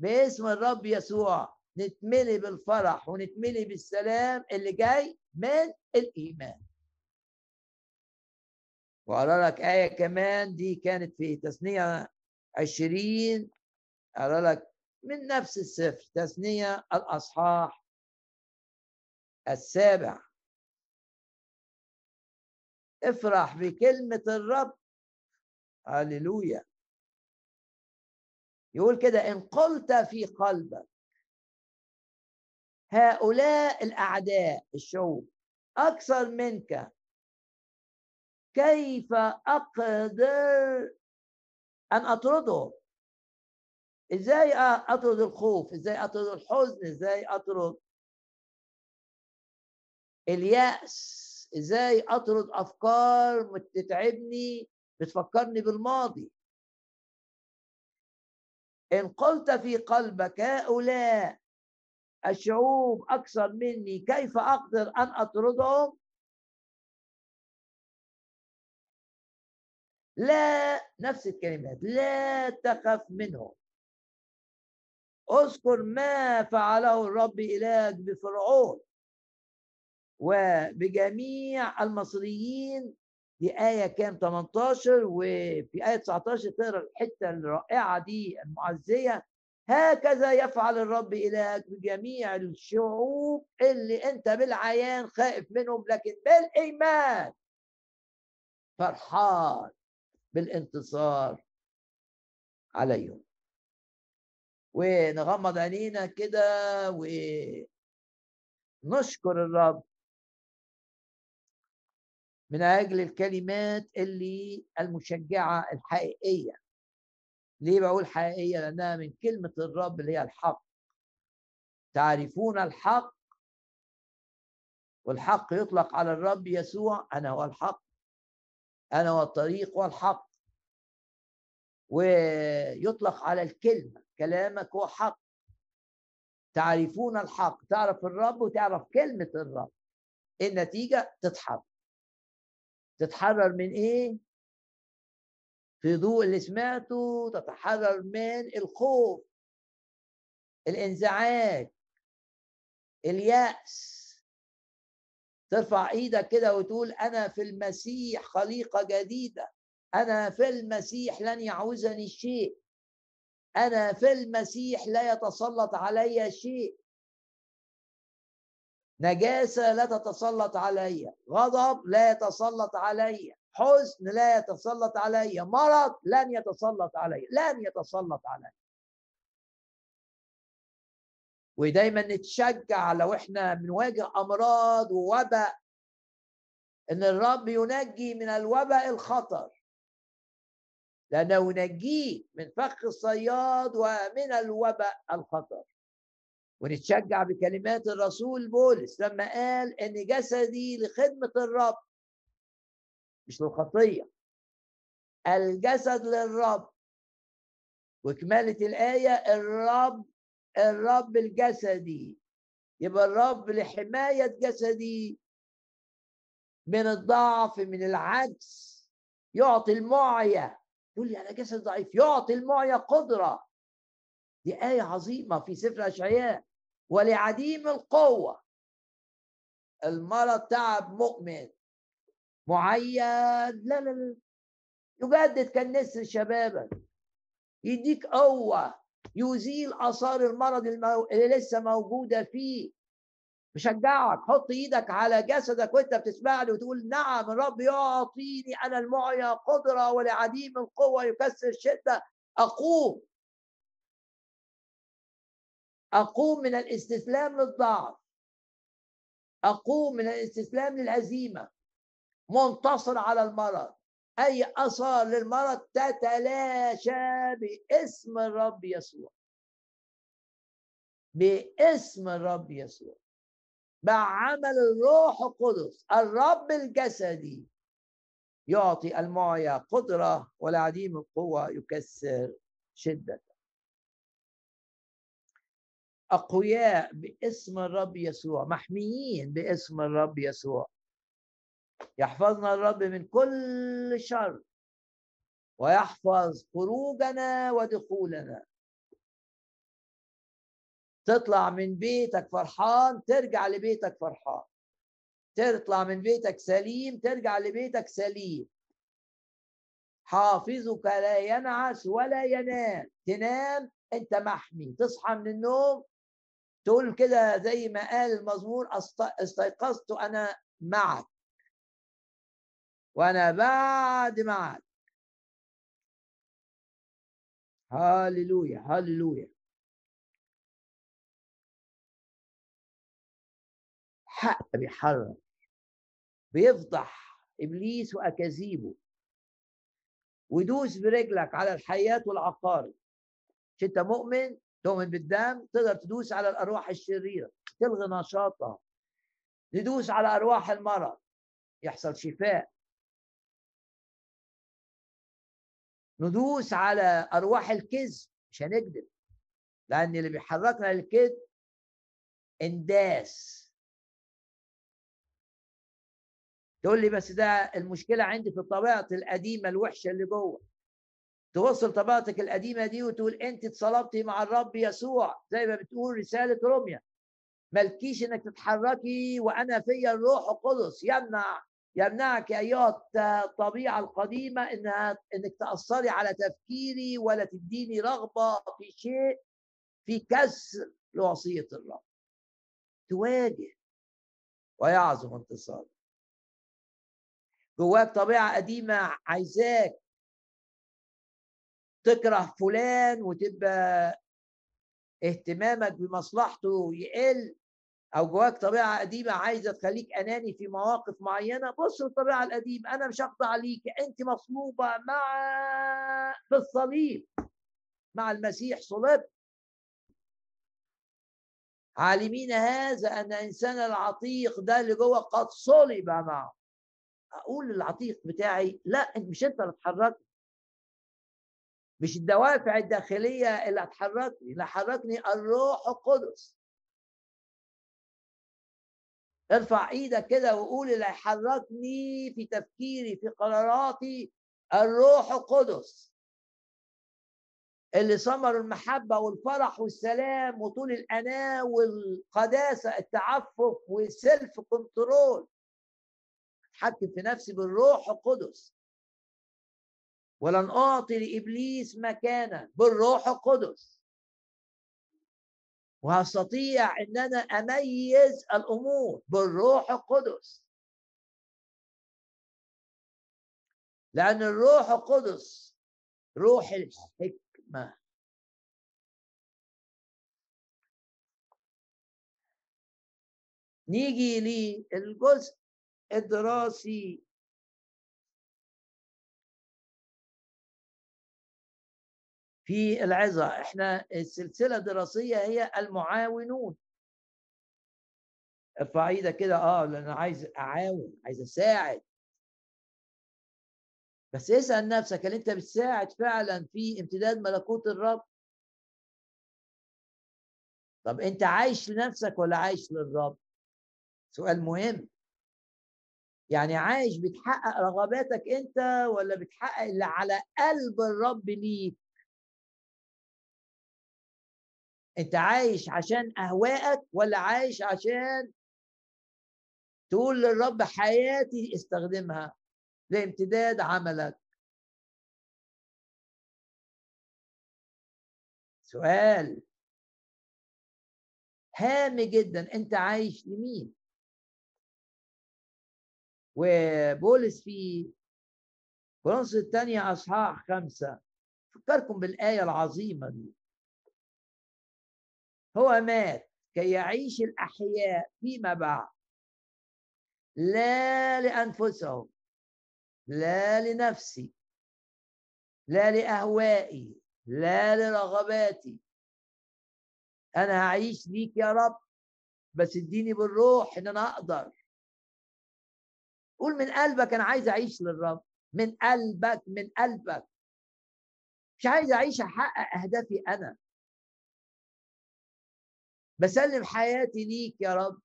A: باسم الرب يسوع. نتملي بالفرح ونتملي بالسلام اللي جاي من الإيمان. وأقرأ لك آية كمان دي كانت في تثنية عشرين أقرأ لك من نفس السفر تثنية الأصحاح السابع. افرح بكلمة الرب. هللويا. يقول كده إن قلت في قلبك هؤلاء الأعداء الشعوب أكثر منك كيف أقدر أن أطردهم إزاي أطرد الخوف؟ إزاي أطرد الحزن؟ إزاي أطرد اليأس؟ إزاي أطرد أفكار بتتعبني بتفكرني بالماضي؟ إن قلت في قلبك هؤلاء الشعوب أكثر مني كيف أقدر أن أطردهم لا نفس الكلمات لا تخف منهم. اذكر ما فعله الرب إلهك بفرعون وبجميع المصريين دي آية كام؟ 18 وفي آية 19 تقرأ الحتة الرائعة دي المعزية. هكذا يفعل الرب إلهك بجميع الشعوب اللي أنت بالعيان خائف منهم لكن بالإيمان فرحان. بالانتصار عليهم. ونغمض عينينا كده ونشكر الرب من أجل الكلمات اللي المشجعة الحقيقية. ليه بقول حقيقية؟ لأنها من كلمة الرب اللي هي الحق. تعرفون الحق؟ والحق يطلق على الرب يسوع. أنا هو الحق. أنا هو الطريق والحق. ويطلق على الكلمة كلامك هو حق. تعرفون الحق تعرف الرب وتعرف كلمة الرب. النتيجة تتحرر. تتحرر من إيه؟ في ضوء اللي سمعته تتحرر من الخوف الإنزعاج اليأس. ترفع إيدك كده وتقول أنا في المسيح خليقة جديدة. أنا في المسيح لن يعوزني شيء. أنا في المسيح لا يتسلط علي شيء. نجاسة لا تتسلط علي. غضب لا يتسلط علي. حزن لا يتسلط علي. مرض لن يتسلط علي. لن يتسلط علي. ودايما نتشجع لو إحنا بنواجه أمراض ووباء إن الرب ينجي من الوباء الخطر. لأنه ينجيه من فخ الصياد ومن الوباء الخطر. ونتشجع بكلمات الرسول بولس لما قال إن جسدي لخدمة الرب مش للخطية. الجسد للرب. وكمالة الآية الرب الرب الجسدي. يبقى الرب لحماية جسدي من الضعف من العجز. يعطي المعية. تقول لي أنا جسد ضعيف. يعطي المعية قدرة. دي آية عظيمة في سفر أشعياء. ولعديم القوة. المرض تعب مؤمن. معين لا لا لا. يجدد كالنسر شبابك يديك قوة. يزيل آثار المرض المو... اللي لسه موجودة فيه. مشجعك حط إيدك على جسدك وأنت بتسمعني وتقول نعم الرب يعطيني أنا المعيا قدرة ولعديم القوه يكسر الشدة. أقوم. أقوم من الاستسلام للضعف. أقوم من الاستسلام للهزيمه منتصر على المرض. أي أثار للمرض تتلاشى باسم الرب يسوع. باسم الرب يسوع. بعمل الروح القدس الرب الجسدي يعطي المعيا قدرة والعديم القوة يكسر شدة. أقوياء باسم الرب يسوع محميين باسم الرب يسوع. يحفظنا الرب من كل شر ويحفظ خروجنا ودخولنا. تطلع من بيتك فرحان ترجع لبيتك فرحان. تطلع من بيتك سليم ترجع لبيتك سليم. حافظك لا ينعس ولا ينام تنام أنت محمي. تصحى من النوم تقول كده زي ما قال المزمور استيقظت أنا معك. وأنا بعد معك هاللويا هاللويا. حق بيحرر بيفضح إبليس وأكاذيبه. ودوس برجلك على الحياة والعقارب. مش انت مؤمن تؤمن بالدم تقدر تدوس على الأرواح الشريرة. تلغي نشاطها. ندوس على أرواح المرض. يحصل شفاء. ندوس على أرواح الكذب مش هنكذب لأن اللي بيحركنا للكذب انداس تقول لي بس ده المشكلة عندي في طبيعتي القديمة الوحشة اللي جوه. توصل طبيعتك القديمة دي وتقول أنت اتصلبتي مع الرب يسوع زي ما بتقول رسالة روميا. مالكيش إنك تتحركي وأنا فيا الروح القدس يمنع يمنعك ايها الطبيعه القديمة إنها إنك تاثري على تفكيري ولا تديني رغبة في شيء في كسر لوصيه الرب. تواجه ويعظم انتصارك جواك طبيعة قديمة عايزاك تكره فلان وتبقى اهتمامك بمصلحته يقل. أو جواك طبيعة قديمة عايزة تخليك أناني في مواقف معينة بص للطبيعة القديمه أنا مش هقطع عليك أنت مصلوبة مع في الصليب مع المسيح صلبت عالمين هذا أن انسان العتيق ده اللي جوه قد صلب معه. أقول للعتيق بتاعي لا مش أنت اللي اتحركت مش الدوافع الداخلية اللي هتحركني اللي حركني الروح القدس. ارفع إيدك كده وقول اللي هيحركني في تفكيري في قراراتي الروح القدس. اللي ثمر المحبة والفرح والسلام وطول الأناة والقداسة التعفف والسيلف كنترول أتحكم في نفسي بالروح القدس. ولن أعطي لإبليس مكانا بالروح القدس. وهستطيع إن أنا أميز الأمور بالروح القدس. لأن الروح القدس روح الحكمة. نيجي للجزء الدراسي في العظة. إحنا السلسلة الدراسية هي المعاونون. ارفع إيدك كده آه لأن أنا عايز أعاون عايز أساعد. بس اسأل نفسك هل أنت بتساعد فعلا في امتداد ملكوت الرب؟ طب أنت عايش لنفسك ولا عايش للرب؟ سؤال مهم. يعني عايش بتحقق رغباتك أنت ولا بتحقق اللي على قلب الرب ليك؟ أنت عايش عشان اهوائك ولا عايش عشان تقول للرب حياتي استخدمها لامتداد عملك؟ سؤال. هام جدا. أنت عايش لمين؟ وبولس في كورنثوس الثانية أصحاح خمسة. فكركم بالآية العظيمة دي. هو مات كي يعيش الأحياء فيما بعد. لا لأنفسهم لا لنفسي لا لأهوائي لا لرغباتي. أنا هعيش ليك يا رب بس اديني بالروح إن أنا أقدر. قول من قلبك أنا عايز أعيش للرب. من قلبك من قلبك. مش عايز أعيش أحقق أهدافي أنا. بسلم حياتي ليك يا رب.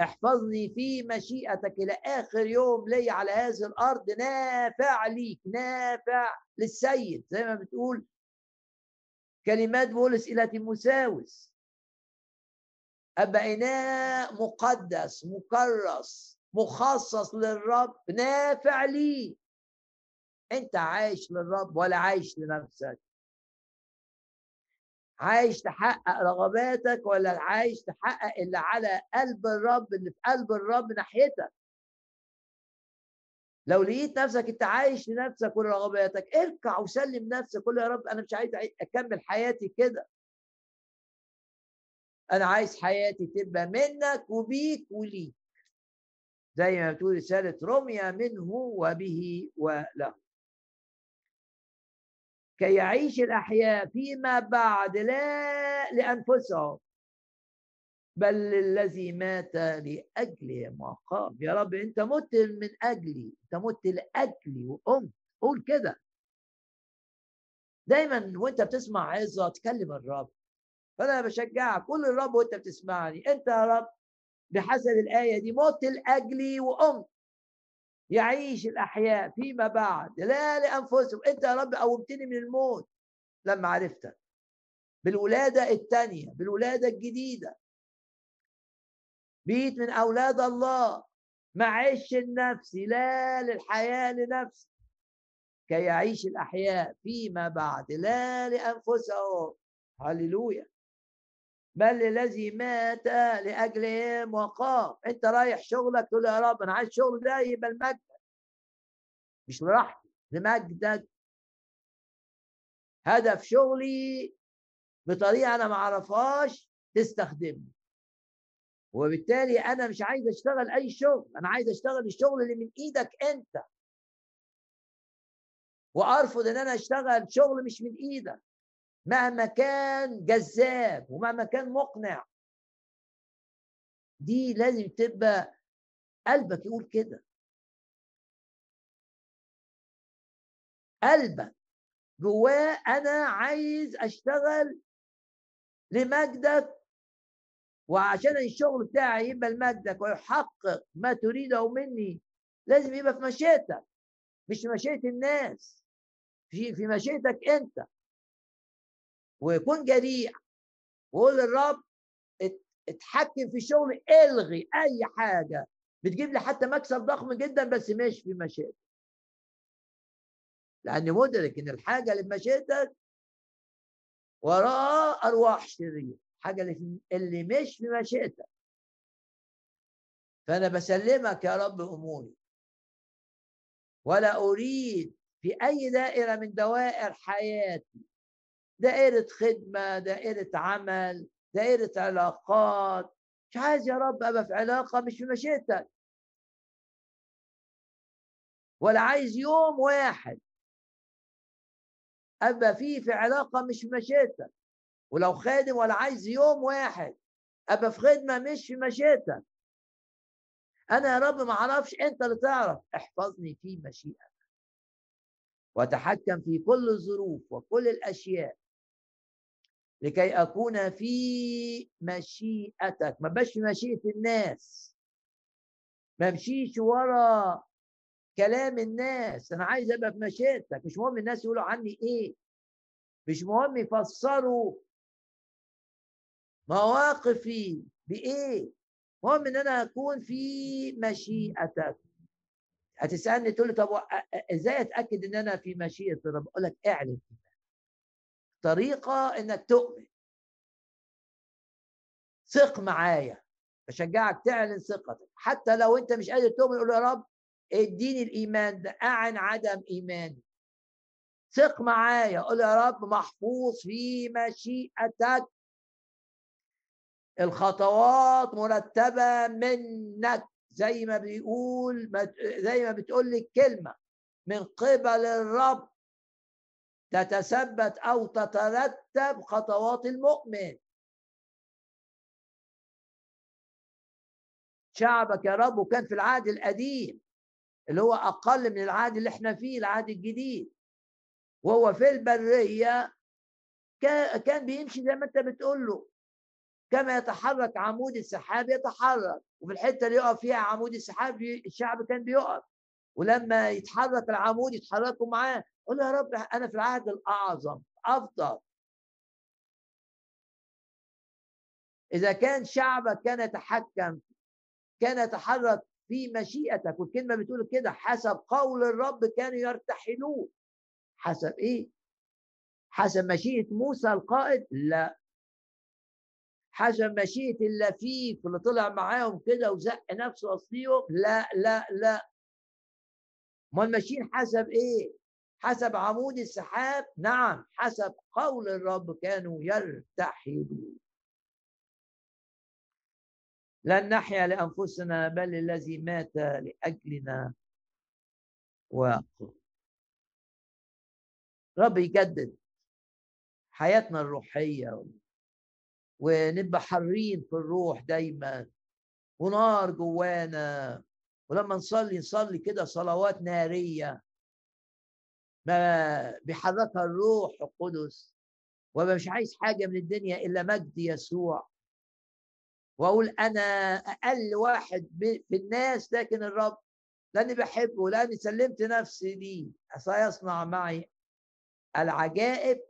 A: احفظني في مشيئتك إلى آخر يوم لي على هذه الأرض. نافع ليك نافع للسيد. زي ما بتقول كلمات بولس إلى تيموساوس. ابقى اناء مقدس مكرس مخصص للرب. نافع لي أنت عايش للرب ولا عايش لنفسك؟ عايش تحقق رغباتك ولا عايش تحقق اللي على قلب الرب اللي في قلب الرب ناحيتك؟ لو لقيت نفسك أنت عايش لنفسك ولرغباتك اركع وسلم نفسك قول يا رب أنا مش عايز أكمل حياتي كده. أنا عايز حياتي تبقى منك وبيك وليك. زي ما بتقول رسالة روميا منه وبه وله. كي يعيش الأحياء فيما بعد لا لأنفسهم بل الذي مات لأجل ما قام يا رب أنت مت من أجلي أنت مت لأجلي وقمت قول كده. دايما وأنت بتسمع عظة تكلم الرب. فأنا بشجعك قول الرب وأنت بتسمعني. أنت يا رب بحسب الآية دي مت لأجلي وقمت يعيش الأحياء فيما بعد. لا لأنفسهم. أنت يا رب قومتني من الموت. لما عرفتك. بالولادة الثانية بالولادة الجديدة. بيت من أولاد الله. ما عيش النفسي لا للحياة لنفسي. كي يعيش الأحياء فيما بعد. لا لأنفسهم. هللويا. بل الذي مات لأجلهم وقام. أنت رايح شغلك تقول يا رب أنا عايز شغل ده يبقى المجد. مش لراحتي لمجدك هدف شغلي بطريقة أنا ما أعرفهاش تستخدمني. وبالتالي أنا مش عايز أشتغل أي شغل أنا عايز أشتغل الشغل اللي من إيدك أنت. وأرفض إن أنا أشتغل شغل مش من إيدك. مهما كان جذاب ومهما كان مقنع. دي لازم تبقى قلبك يقول كده. قلبك جواه أنا عايز أشتغل لمجدك وعشان الشغل بتاعي يبقى لمجدك ويحقق ما تريده مني. لازم يبقى في مشيئتك مش في مشيئة الناس في في مشيئتك أنت. ويكون جريء. وقول للرب اتحكم في الشغل إلغي أي حاجة بتجيب لي حتى مكسب ضخم جدا بس مش في مشيئتك. لأني مدرك إن الحاجة اللي بمشيئتك وراها أرواح شريرة. حاجة اللي, في اللي مش في مشيئتك. فأنا بسلمك يا رب أموري. ولا أريد في أي دائرة من دوائر حياتي دائرة خدمة دائرة عمل دائرة علاقات. مش عايز يا رب أبقى في علاقة مش في مشيئتك ولا عايز يوم واحد أبقى فيه في علاقة مش في مشيئتك ولو خادم ولا عايز يوم واحد أبقى في خدمة مش في مشيئتك أنا يا رب ما أعرفش أنت اللي تعرف. احفظني في مشيئتك. وتحكم في كل الظروف وكل الأشياء. لكي أكون في مشيئتك. ما بقاش في مشيئة الناس. ما امشيش ورا كلام الناس. أنا عايز أبقى في مشيئتك. مش مهم الناس يقولوا عني إيه. مش مهم يفسروا مواقفي بإيه. مهم إن أنا أكون في مشيئتك. هتسألني تقول لي طب إزاي أتأكد إن أنا في مشيئة الرب؟ أقول لك اعلن طريقة إنك تؤمن. ثق معايا. بشجعك تعلن ثقتك. حتى لو أنت مش قادر تؤمن قول يا رب اديني الإيمان ده أعن عدم إيماني. ثق معايا. قول يا رب محفوظ في مشيئتك. الخطوات مرتبة منك. زي ما بيقول زي ما بتقول لي الكلمة من قبل الرب. تتثبت أو تترتب خطوات المؤمن. شعبك يا رب وكان في العهد القديم اللي هو أقل من العهد اللي إحنا فيه العهد الجديد. وهو في البرية كان بيمشي زي ما أنت بتقول له. كما يتحرك عمود السحاب يتحرك وفي الحتة اللي يقف فيها عمود السحاب الشعب كان بيقف. ولما يتحرك العمود يتحركوا معاه قول يا رب أنا في العهد الأعظم أفضل. إذا كان شعبك كان يتحكم كان يتحرك في مشيئتك والكلمة بتقول كده حسب قول الرب كانوا يرتحلون. حسب إيه؟ حسب مشيئة موسى القائد؟ لا. حسب مشيئة اللفيف اللي طلع معاهم كده وزق نفسه وسطيهم لا لا لا. أمال ماشيين حسب إيه؟ حسب عمود السحاب؟ نعم حسب قول الرب كانوا يرتحلون. لن نحيا لأنفسنا بل الذي مات لأجلنا وقف رب يجدد حياتنا الروحية ونبقى حرين في الروح دايما ونار جوانا. ولما نصلي نصلي كده صلوات نارية. ما بيحركها الروح القدس. وما مش عايز حاجة من الدنيا إلا مجد يسوع. وأقول أنا أقل واحد في الناس لكن الرب لأني بحبه لأني سلمت نفسي ليه. سيصنع معي العجائب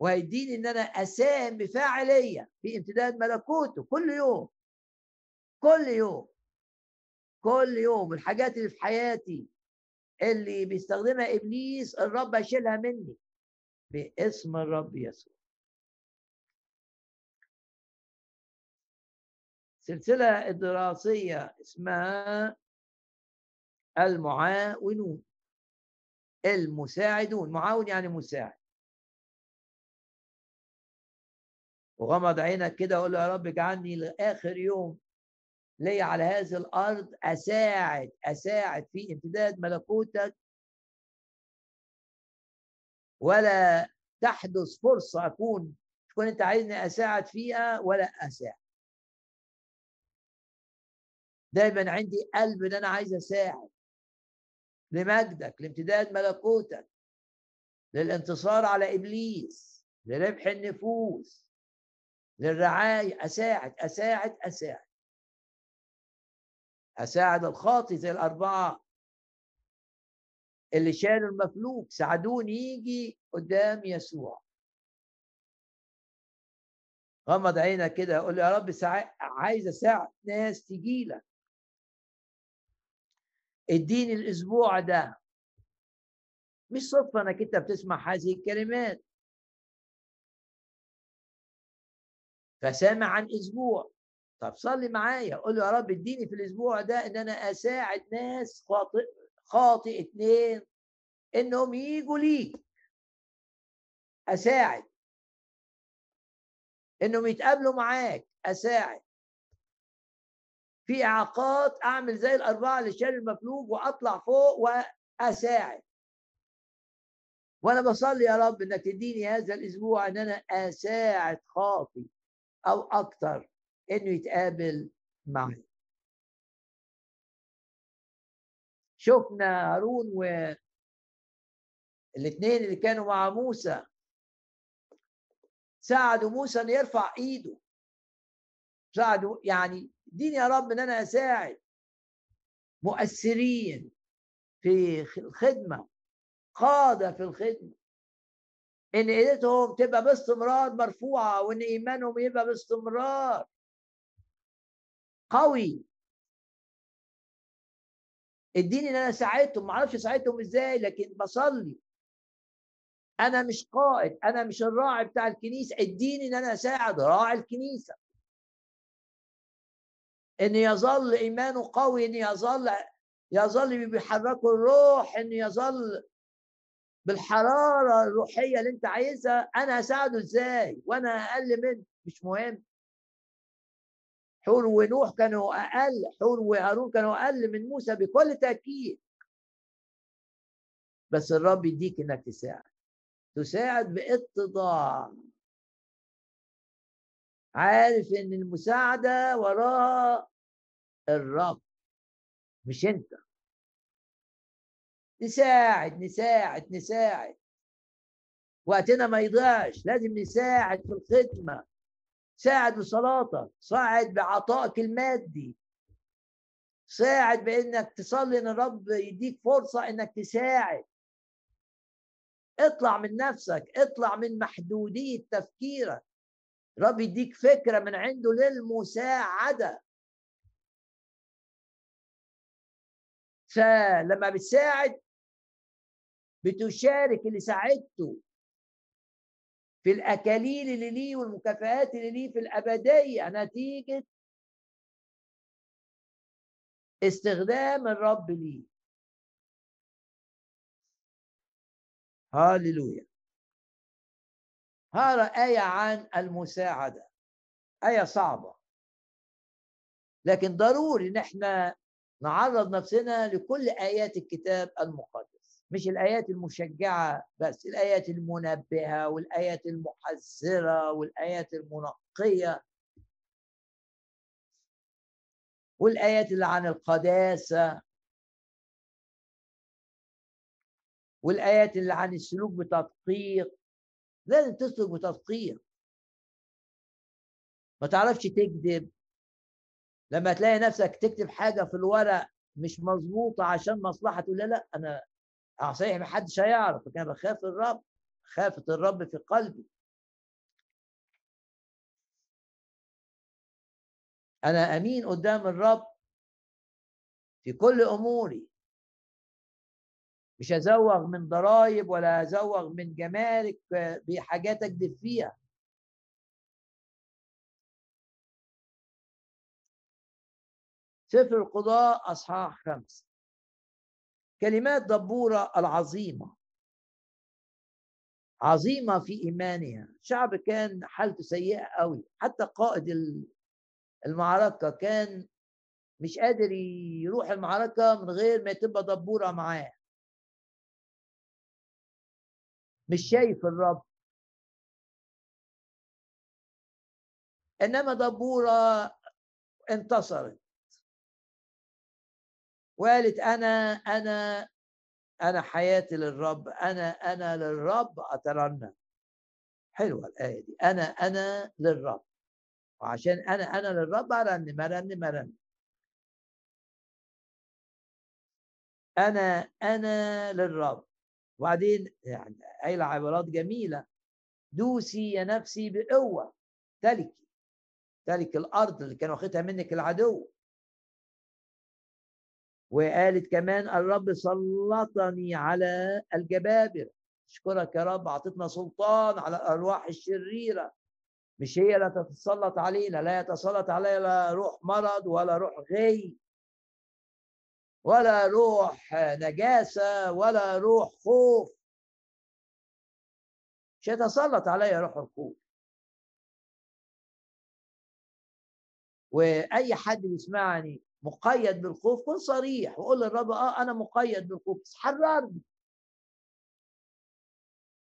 A: وهيديني إن أنا أساهم بفاعلية في امتداد ملكوته كل يوم. كل يوم. كل يوم الحاجات اللي في حياتي اللي بيستخدمها إبليس الرب هيشيلها مني باسم الرب يسوع. السلسلة الدراسية اسمها المعاونون المساعدون. معاون يعني مساعد. وغمض عينك كده وقول له يا رب اجعلني لآخر يوم لي على هذه الأرض أساعد أساعد في امتداد ملكوتك. ولا تحدث فرصة أكون تكون أنت عايزني أساعد فيها ولا أساعد. دايما عندي قلب إن أنا عايز أساعد لمجدك لامتداد ملكوتك للانتصار على إبليس لربح النفوس للرعاية. أساعد أساعد أساعد. أساعد الخاطي زي الأربعة اللي شالوا المفلوج ساعدوني يجي قدام يسوع. غمض عينك كده قول يا رب عايز أساعد ناس تجي لك. اديني الأسبوع ده. مش صدفة إنك أنت بتسمع هذه الكلمات. فسامع عن أسبوع. طب صلي معايا قول له يا رب اديني في الأسبوع ده إن أنا أساعد ناس خاطئ خاطئ اتنين إنهم يجوا ليك. أساعد. إنهم يتقابلوا معاك أساعد. في إعاقات أعمل زي الأربعة اللي شال المفلوج وأطلع فوق وأساعد. وأنا بصلي يا رب إنك تديني هذا الأسبوع إن أنا أساعد خاطي أو أكثر إنه يتقابل معي شفنا هارون و الاثنين اللي كانوا مع موسى. ساعدوا موسى ان يرفع إيده. ساعدوا يعني اديني يا رب إن أنا أساعد مؤثرين في الخدمة قادة في الخدمة. إن إيديتهم تبقى باستمرار مرفوعة وإن إيمانهم يبقى باستمرار. قوي. اديني ان أنا ساعدتهم ما أعرفش ساعدتهم إزاي لكن بصلي. أنا مش قائد أنا مش الراعي بتاع الكنيسة اديني ان أنا اساعد راعي الكنيسة. إن يظل إيمانه قوي إن يظل يظل بيحركه الروح إن يظل بالحرارة الروحية اللي أنت عايزها أنا اساعده إزاي؟ وأنا أقل منه؟ مش مهم. حور ونوح كانوا أقل حور وهارون كانوا أقل من موسى بكل تأكيد. بس الرب يديك إنك تساعد تساعد بإتضاع. عارف إن المساعدة وراها الرب مش أنت. نساعد نساعد نساعد. وقتنا ما يضيعش لازم نساعد في الخدمة. ساعد بصلاتك ساعد بعطائك المادي. ساعد بإنك تصلي إن الرب يديك فرصة إنك تساعد. اطلع من نفسك اطلع من محدودية تفكيرك. رب يديك فكرة من عنده للمساعدة. فلما بتساعد بتشارك اللي ساعدته. في الأكاليل اللي ليه والمكافآت اللي ليه في الابديه نتيجه استخدام الرب ليه. هاللويا. هذا آية عن المساعدة. آية صعبة. لكن ضروري ان إحنا نعرض نفسنا لكل آيات الكتاب المقدس مش الآيات المشجعة بس الآيات المنبهة والآيات المحذرة والآيات المنقية. والآيات اللي عن القداسة. والآيات اللي عن السلوك بتدقيق. لازم تسلك بتدقيق. ما تعرفش تكذب. لما تلاقي نفسك تكتب حاجة في الورق مش مظبوطة عشان مصلحة تقول لا لا أنا آه صحيح ما حدش هيعرف. لكن أنا بخاف الرب خافة الرب في قلبي. أنا أمين قدام الرب في كل أموري. مش أزوغ من ضرائب ولا أزوغ من جمارك بحاجات أكذب فيها. سفر القضاء أصحاح خمسة. كلمات دبورة العظيمة. عظيمة في إيمانها. شعب كان حالته سيئة قوي. حتى قائد المعركة كان مش قادر يروح المعركة من غير ما تبقى دبورة معاه. مش شايف الرب. إنما دبورة انتصرت. وقالت أنا أنا أنا حياتي للرب أنا أنا للرب أترنم. حلوة الآية دي. أنا أنا للرب. وعشان أنا أنا للرب أرنم أرنم أرنم. أنا أنا للرب. وبعدين يعني قايلة عبارات جميلة. دوسي يا نفسي بقوة. تلكي. تلك الأرض اللي كان واخدها منك العدو. وقالت كمان الرب سلطني على الجبابرة. اشكرك يا رب اعطتنا سلطان على الأرواح الشريرة. مش هي لا تتسلط علينا لا يتسلط علينا لا روح مرض ولا روح غي ولا روح نجاسة ولا روح خوف. مش هيتسلط عليا روح الخوف. وأي حد بيسمعني مقيد بالخوف كن صريح وقول للرب آه أنا مقيد بالخوف بس حررني.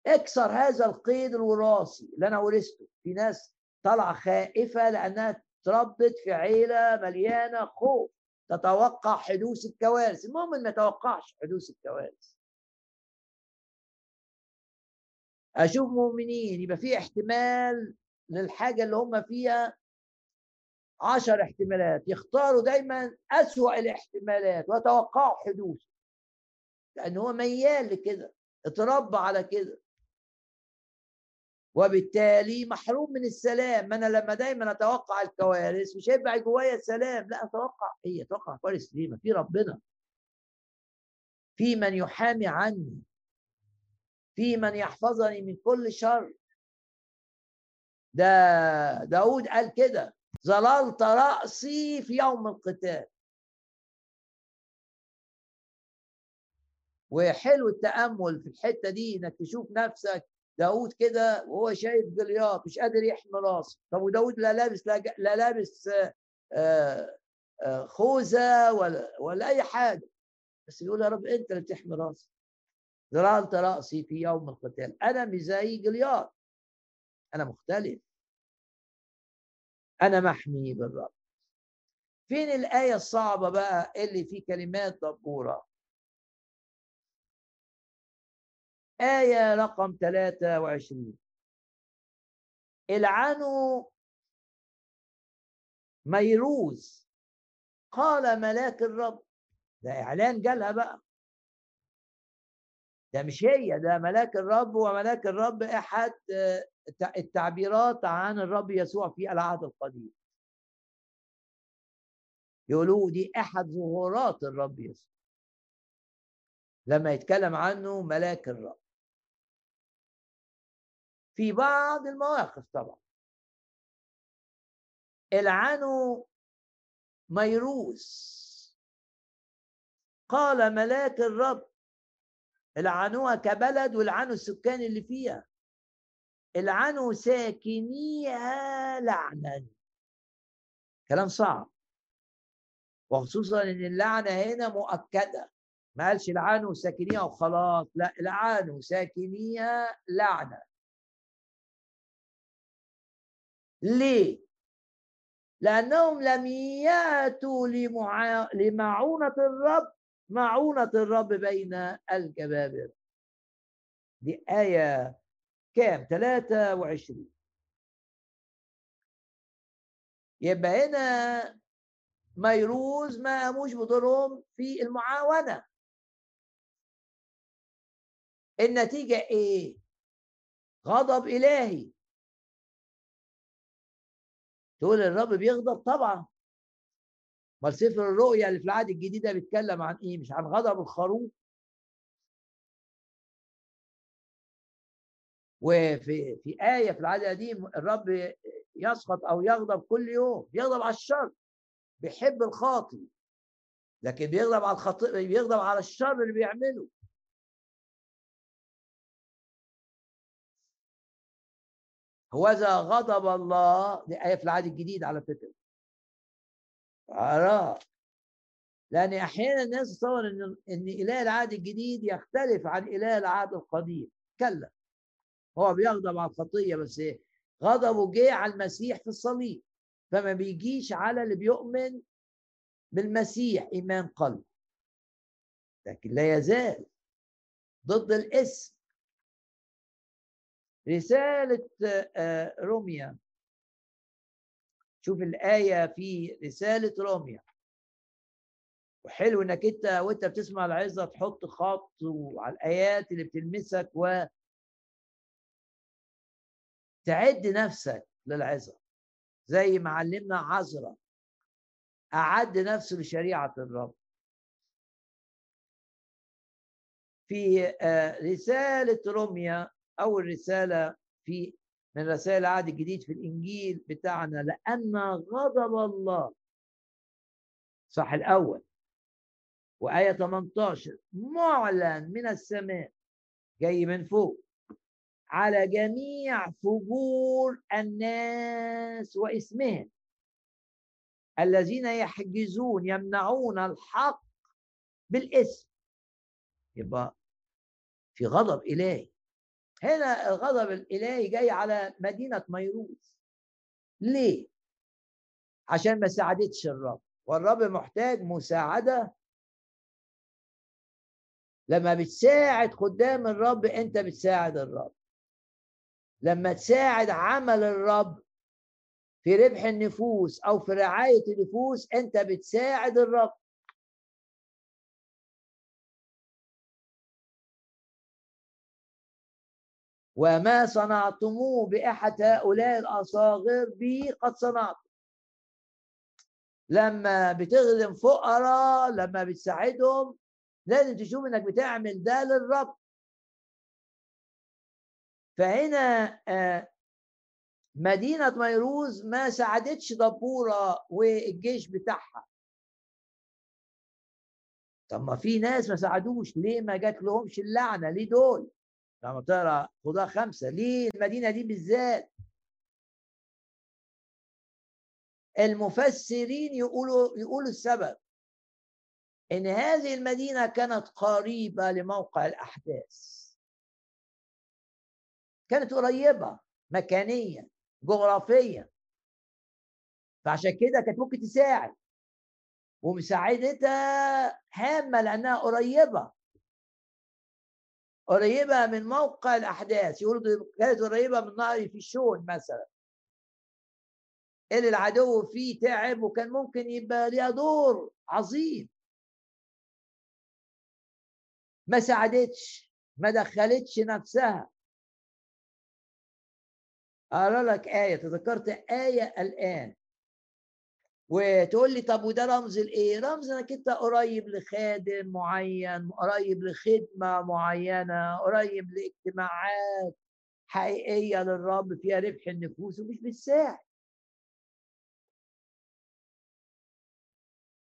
A: اكسر هذا القيد الوراثي اللي أنا ورثته. في ناس طالعة خائفة لأنها تربت في عيلة مليانة خوف. تتوقع حدوث الكوارث. المهم ما نتوقعش حدوث الكوارث. أشوف مؤمنين يبقى في احتمال للحاجة اللي هم فيها عشر احتمالات يختاروا دايما أسوأ الاحتمالات ويتوقعوا حدوثه. لأن هو ميال لكده اتربى على كده. وبالتالي محروم من السلام. أنا لما دايما أتوقع الكوارث مش هيبقى جوايا السلام لا أتوقع إيه؟ أتوقع كوارث ليه؟ ما في ربنا. في من يحامي عني. في من يحفظني من كل شر. ده داود قال كده. ظللت رأسي في يوم القتال. وحلو التأمل في الحتة دي إنك تشوف نفسك داود كده وهو شايف جلياط مش قادر يحمي راسه. طب وداود لا لابس لا, لا لابس آه، آه، خوذة ولا ولا أي حاجة. بس يقول يا رب أنت اللي بتحمي راسي ظللت رأسي في يوم القتال. أنا مش زي جلياط. أنا مختلف. أنا محمي بالرب. فين الآية الصعبة بقى اللي في كلمات دبورة؟ آية رقم 23 العنوا ميروز. قال ملاك الرب. ده إعلان جالها بقى. ده مش هي ده ملاك الرب وملاك الرب أحد التعبيرات عن الرب يسوع في العهد القديم. يقولوا دي أحد ظهورات الرب يسوع. لما يتكلم عنه ملاك الرب. في بعض المواقف طبعا. العنوا ميروس. قال ملاك الرب العنوها كبلد والعنوا السكان اللي فيها. العنوا ساكنيها لعنا. كلام صعب. وخصوصا إن اللعنه هنا مؤكدة. ما قالش العنوا ساكنيها وخلاص. لا العنوا ساكنيها لعنه ليه؟ لأنهم لم ياتوا لمع... لمعونة الرب. معونة الرب بين الجبابرة. دي آية كام؟ 23 يبقى هنا ميروز ما قاموش بدورهم في المعاونة. النتيجة إيه؟ غضب إلهي. تقول الرب بيغضب؟ طبعا. ما سفر الرؤيا اللي في العهد الجديد ده بيتكلم عن إيه؟ مش عن غضب الخروف؟ وفي في آية في العهد القديم الرب يسخط أو يغضب كل يوم بيغضب على الشر بيحب الخاطئ لكن بيغضب على الخطئ بيغضب على الشر اللي بيعمله. هوذا غضب الله دي آية في العهد الجديد على فكرة. أراه لأن أحيانا الناس تصور إن إن إله العهد الجديد يختلف عن إله العهد القديم. كلا. هو بيغضب على الخطية بس غضبه جه على المسيح في الصليب. فما بيجيش على اللي بيؤمن بالمسيح إيمان قلب لكن لا يزال ضد الاسم. رسالة آه، روميا. شوف الآية في رسالة روميا. وحلو إنك أنت وأنت بتسمع العظة تحط خط على الآيات اللي بتلمسك و تعد نفسك للعظة زي ما علمنا عذرة أعد نفسه لشريعة الرب. في آه، رسالة روميا أول رسالة في من رسائل العهد الجديد في الإنجيل بتاعنا لأن غضب الله. صح الأول. وآية 18 معلن من السماء جاي من فوق. على جميع فجور الناس وإسمهم. الذين يحجزون يمنعون الحق بالإسم. يبقى في غضب إلهي. هنا الغضب الإلهي جاي على مدينة ميروز ليه؟ عشان ما ساعدتش الرب. والرب محتاج مساعدة. لما بتساعد قدام الرب أنت بتساعد الرب. لما تساعد عمل الرب في ربح النفوس أو في رعاية النفوس أنت بتساعد الرب. وما صنعتموه بأحد هؤلاء الأصاغر بي قد صنعت لما بتخدم فقراء لما بتساعدهم لازم تشوف إنك بتعمل ده للرب. فهنا آه، مدينة ميروز ما ساعدتش دبورة والجيش بتاعها. طب ما في ناس ما ساعدوش ليه ما جات لهمش اللعنة؟ ليه دول؟ لما تقرا خدها خمسة ليه المدينة دي بالذات؟ المفسرين يقولوا يقولوا السبب. إن هذه المدينة كانت قريبة لموقع الأحداث. كانت قريبة مكانيا جغرافيا. فعشان كده كانت ممكن تساعد. ومساعدتها هامه لأنها قريبة. قريبة من موقع الأحداث. يقولوا كانت قريبة من نهر فيشون مثلا. اللي العدو فيه تعب وكان ممكن يبقى ليها دور عظيم. ما ساعدتش ما دخلتش نفسها. أقرأ لك آية تذكرت آية الآن وتقول لي طب وده رمز لإيه؟ رمز إنك أنت قريب لخادم معين، قريب لخدمة معينة، قريب لاجتماعات حقيقية للرب فيها ربح النفوس ومش بتساعد.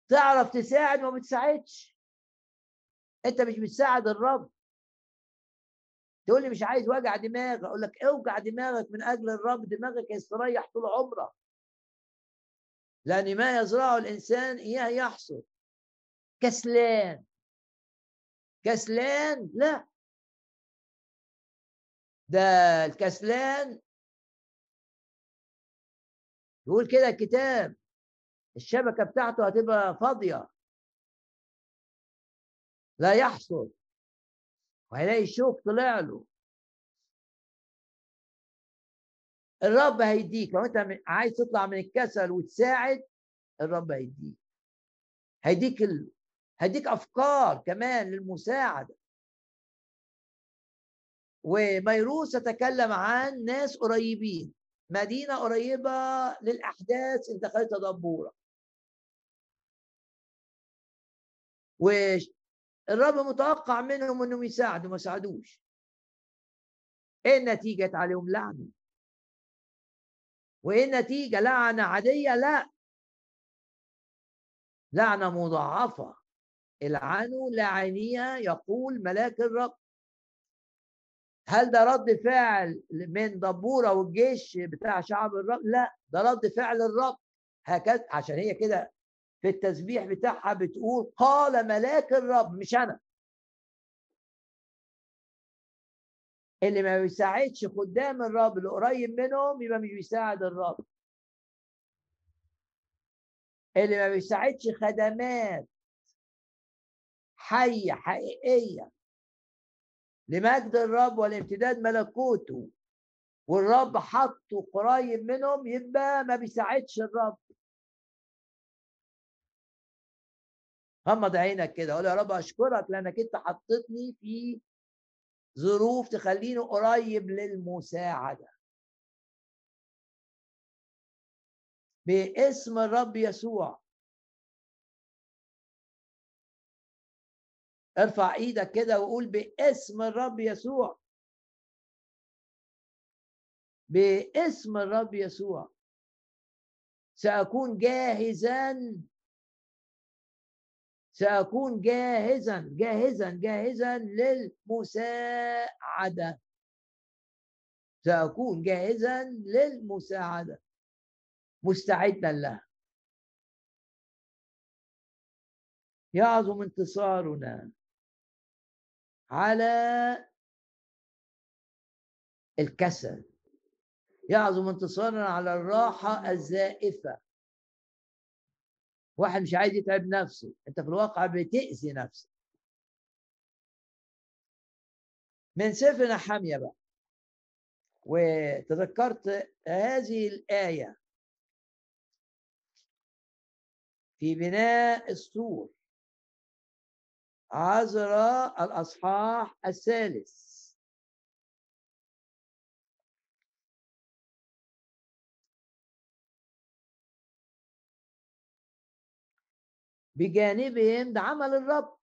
A: تعرف تساعد وما بتساعدش. أنت مش بتساعد الرب. تقول لي مش عايز وجع دماغ، أقول لك أوجع دماغك من أجل الرب دماغك يستريح طول عمرك. لأن ما يزرعه الإنسان إياه يحصد. كسلان. كسلان؟ لا. ده الكسلان. يقول كده الكتاب. الشبكة بتاعته هتبقى فاضية. لا يحصد. وهيلاقي الشوك طلع له. الرب هيديك. لو أنت عايز تطلع من الكسل وتساعد الرب هيديك. هيديك ال... هيديك أفكار كمان للمساعدة. وميروس تتكلم عن ناس قريبين. مدينة قريبة للأحداث اللي دخلتها دبوره والرب متوقع منهم انهم يساعدوا ما ساعدوش. إيه النتيجة؟ عليهم لعنة. وإيه النتيجة؟ لعنة عادية؟ لا. لعنة مضاعفة. العنوا لاعنيها يقول ملاك الرب. هل ده رد فعل من دبورة والجيش بتاع شعب الرب؟ لا ده رد فعل الرب. هكذا عشان هي كده في التسبيح بتاعها بتقول قال ملاك الرب مش أنا. اللي ما بيساعدش خدام الرب اللي قريب منهم يبقى مش بيساعد الرب. اللي ما بيساعدش خدمات حية حقيقية لمجد الرب والامتداد ملكوته والرب حطه قريب منهم يبقى ما بيساعدش الرب. غمض عينك كده. قول يا رب أشكرك لأنك أنت حطيتني في ظروف تخليني قريب للمساعدة. باسم الرب يسوع. ارفع إيدك كده وقول باسم الرب يسوع. باسم الرب يسوع. سأكون جاهزا سأكون جاهزا جاهزا جاهزا للمساعدة. سأكون جاهزا للمساعدة. مستعدا لها يعظم انتصارنا على الكسل. يعظم انتصارنا على الراحة الزائفة. واحد مش عايز يتعب نفسه. انت في الواقع بتأذي نفسك. من سفر نحامية بقى. وتذكرت هذه الآية في بناء السور. عذراء الأصحاح الثالث. بجانبهم ده عمل الرب.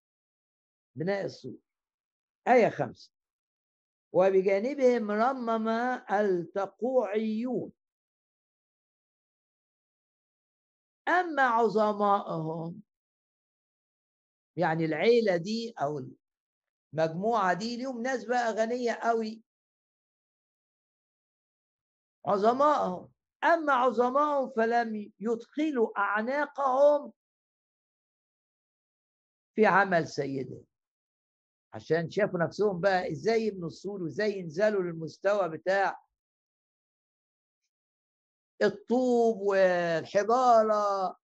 A: بناء السور آية خمسة. وبجانبهم رمم التقوعيون. أما عظمائهم يعني العيلة دي أو المجموعة دي ليهم ناس بقى غنية قوي. عظمائهم أما عظمائهم فلم يدخلوا أعناقهم في عمل سيده. عشان شافوا نفسهم بقى إزاي يبنوا السور وازاي ينزلوا للمستوى بتاع الطوب والحجاره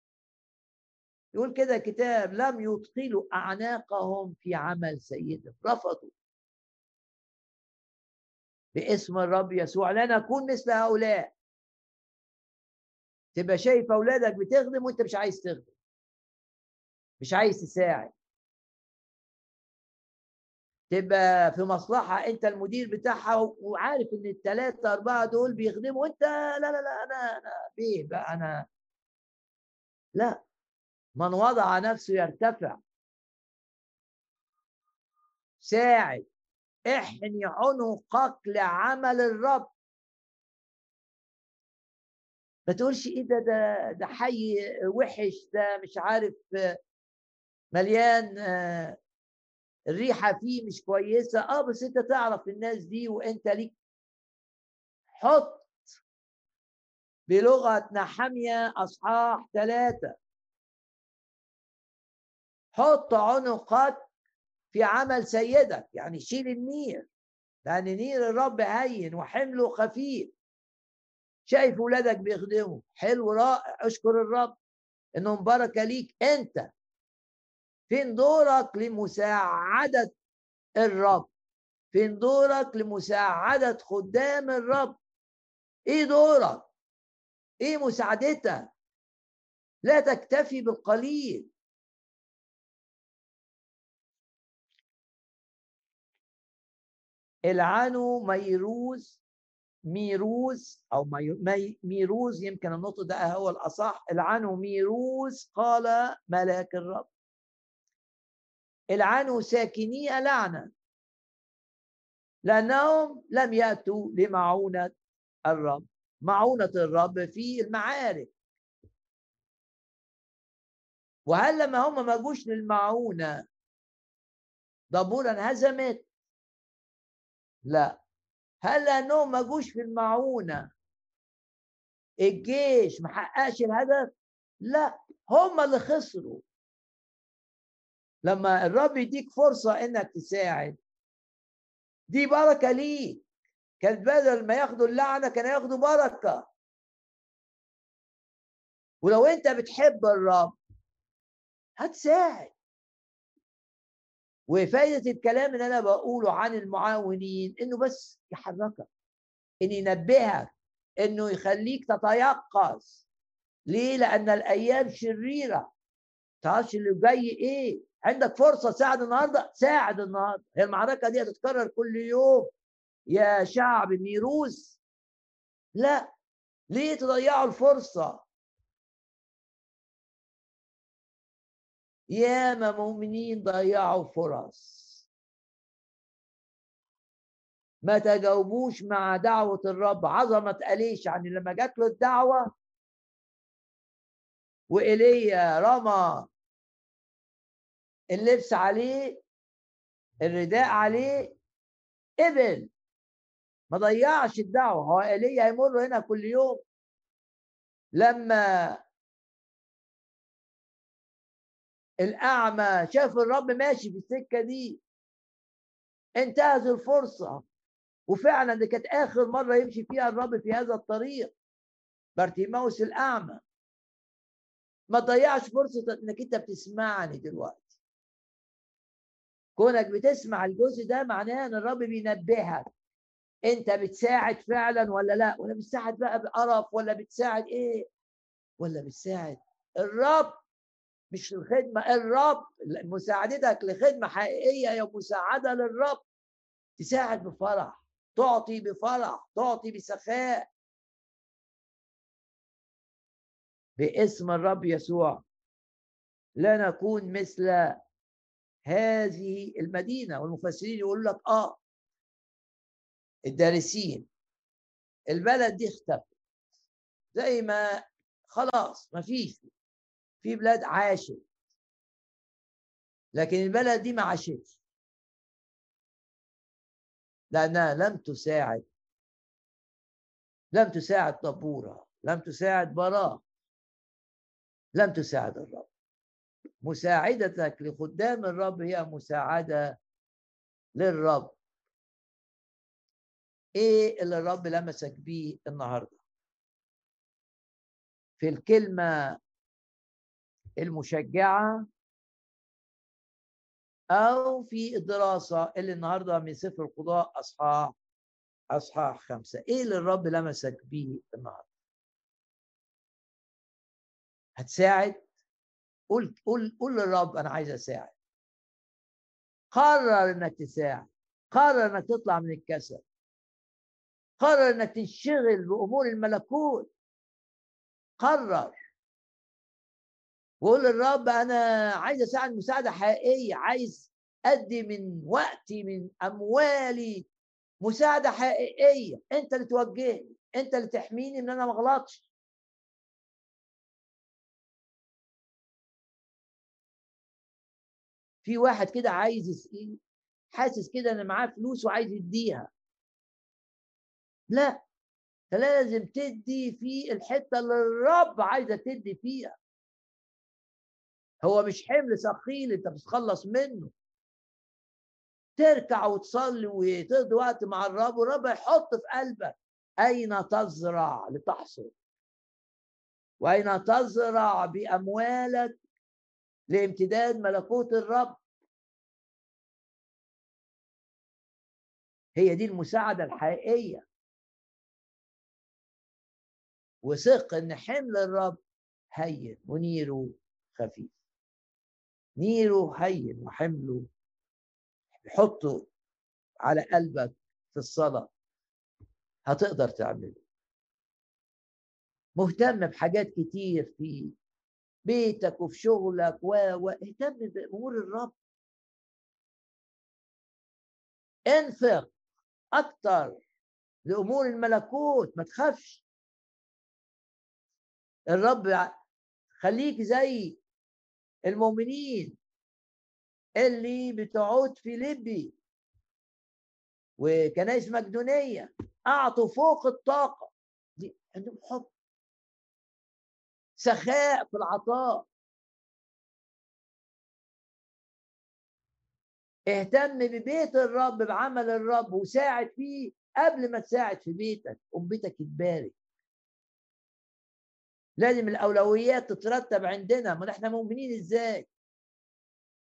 A: يقول كده كتاب لم يدخلوا أعناقهم في عمل سيدهم رفضوا. باسم الرب يسوع. لا نكون مثل هؤلاء. تبقى شايف أولادك بتخدم وانت مش عايز تخدم. مش عايز تساعد. تبقى في مصلحة أنت المدير بتاعها وعارف إن الثلاثه أربعة دول بيخدموا وانت لا لا لا أنا أنا بيه بقى أنا؟ لا من وضع نفسه يرتفع. ساعد. احني عنقك لعمل الرب. ما تقولش إيه ده ده ده حي وحش ده مش عارف مليان آه، الريحة فيه مش كويسة. آه بس أنت تعرف الناس دي وأنت ليك. حط بلغه نحميه أصحاح ثلاثة حط عنقك في عمل سيدك يعني شيل النير لأن نير الرب هين وحمله خفيف. شايف ولادك بيخدموا. حلو رائع. أشكر الرب إنهم بركة ليك. أنت فين دورك لمساعدة الرب؟ فين دورك لمساعدة خدام الرب؟ إيه دورك؟ إيه مساعدتك؟ لا تكتفي بالقليل. العنو ميروز ميروز أو مي ميروز يمكن النطق ده هو الأصح. العنو ميروز قال ملاك الرب. العنو ساكني لعنه لأنهم لم يأتوا لمعونة الرب. معونة الرب في المعارك. وهل لما هم ما جوش للمعونة دبورا انهزمت لا. هل لأنهم ما جوش في المعونة الجيش ما حققش الهدف؟ لا. هم اللي خسروا. لما الرب يديك فرصة إنك تساعد دي بركة ليك. كان بدل ما ياخدوا اللعنة كان ياخدوا بركة. ولو أنت بتحب الرب هتساعد. وفايدة الكلام اللي أنا بقوله عن المعاونين إنه بس يحركك ان ينبهك إنه يخليك تتيقظ. ليه؟ لأن الأيام شريرة. تعرفش اللي جاي إيه؟ عندك فرصة تساعد النهارده؟ ساعد النهارده. هي المعركة دي هتتكرر كل يوم. يا شعب ميروز لا. ليه تضيعوا الفرصة؟ ياما مؤمنين ضيعوا فرص. ما تجاوبوش مع دعوة الرب. عظمة أليش يعني لما جات له الدعوة؟ وإيليا رمى اللبس عليه الرداء عليه قبل ما ضيعش الدعوة هو إيليا هيمر هنا كل يوم. لما الأعمى شاف الرب ماشي في السكة دي انتهز الفرصة. وفعلا دي كانت آخر مرة يمشي فيها الرب في هذا الطريق. بارتيماوس الأعمى. ما تضيعش فرصة إنك أنت بتسمعني دلوقتي. كونك بتسمع الجزء ده معناه إن الرب بينبهك. أنت بتساعد فعلا ولا لا؟ ولا بتساعد بقى بقرف؟ ولا بتساعد إيه؟ ولا بتساعد. الرب مش الخدمة الرب مساعدتك لخدمة حقيقية هي مساعدة للرب. تساعد بفرح تعطي بفرح تعطي بسخاء. باسم الرب يسوع. لا نكون مثل هذه المدينة والمفسرين يقولوا لك آه. الدارسين. البلد دي اختفت. زي ما خلاص ما فيش. في بلاد عاشت. لكن البلد دي ما عاشتش. لأنها لم تساعد. لم تساعد طبورة لم تساعد براء لم تساعد الرب. مساعدتك لخدام الرب هي مساعدة للرب. إيه اللي الرب لمسك بيه النهارده؟ في الكلمة المشجعة أو في الدراسة اللي النهاردة من سفر القضاء أصحاح أصحاح خمسة. إيه اللي الرب لمسك بيه النهاردة؟ هتساعد؟ قول قول قول للرب أنا عايز أساعد. قرر إنك تساعد. قرر إنك تطلع من الكسل. قرر إنك تنشغل بأمور الملكوت. قرر. وقول للرب أنا عايز أساعد مساعدة حقيقية. عايز أدي من وقتي من أموالي مساعدة حقيقية. أنت اللي توجهني. أنت اللي تحميني إن أنا ما اغلطش في واحد كده عايز حاسس كده إن معاه فلوس وعايز يديها. لا فلازم تدي في الحتة اللي الرب عايزة تدي فيها. هو مش حمل ثقيل أنت بتتخلص منه. تركع وتصلي وتقضي وقت مع الرب والرب يحط في قلبك أين تزرع لتحصد وأين تزرع بأموالك لامتداد ملكوت الرب. هي دي المساعدة الحقيقية. وثق إن حمل الرب هين ونيره خفيف. نيره هين وحمله. حطه على قلبك في الصلاة. هتقدر تعمله. مهتم بحاجات كتير في بيتك وفي شغلك و واهتم بأمور الرب. انفق. أكتر لأمور الملكوت ما تخافش. الرب خليك زي المؤمنين اللي بتعود في ليبي وكنائس مقدونية. أعطوا فوق الطاقة. دي عندهم حب. سخاء في العطاء. اهتم ببيت الرب بعمل الرب وساعد فيه قبل ما تساعد في بيتك قوم بيتك يتبارك. لازم الأولويات تترتب عندنا ما إحنا مؤمنين إزاي؟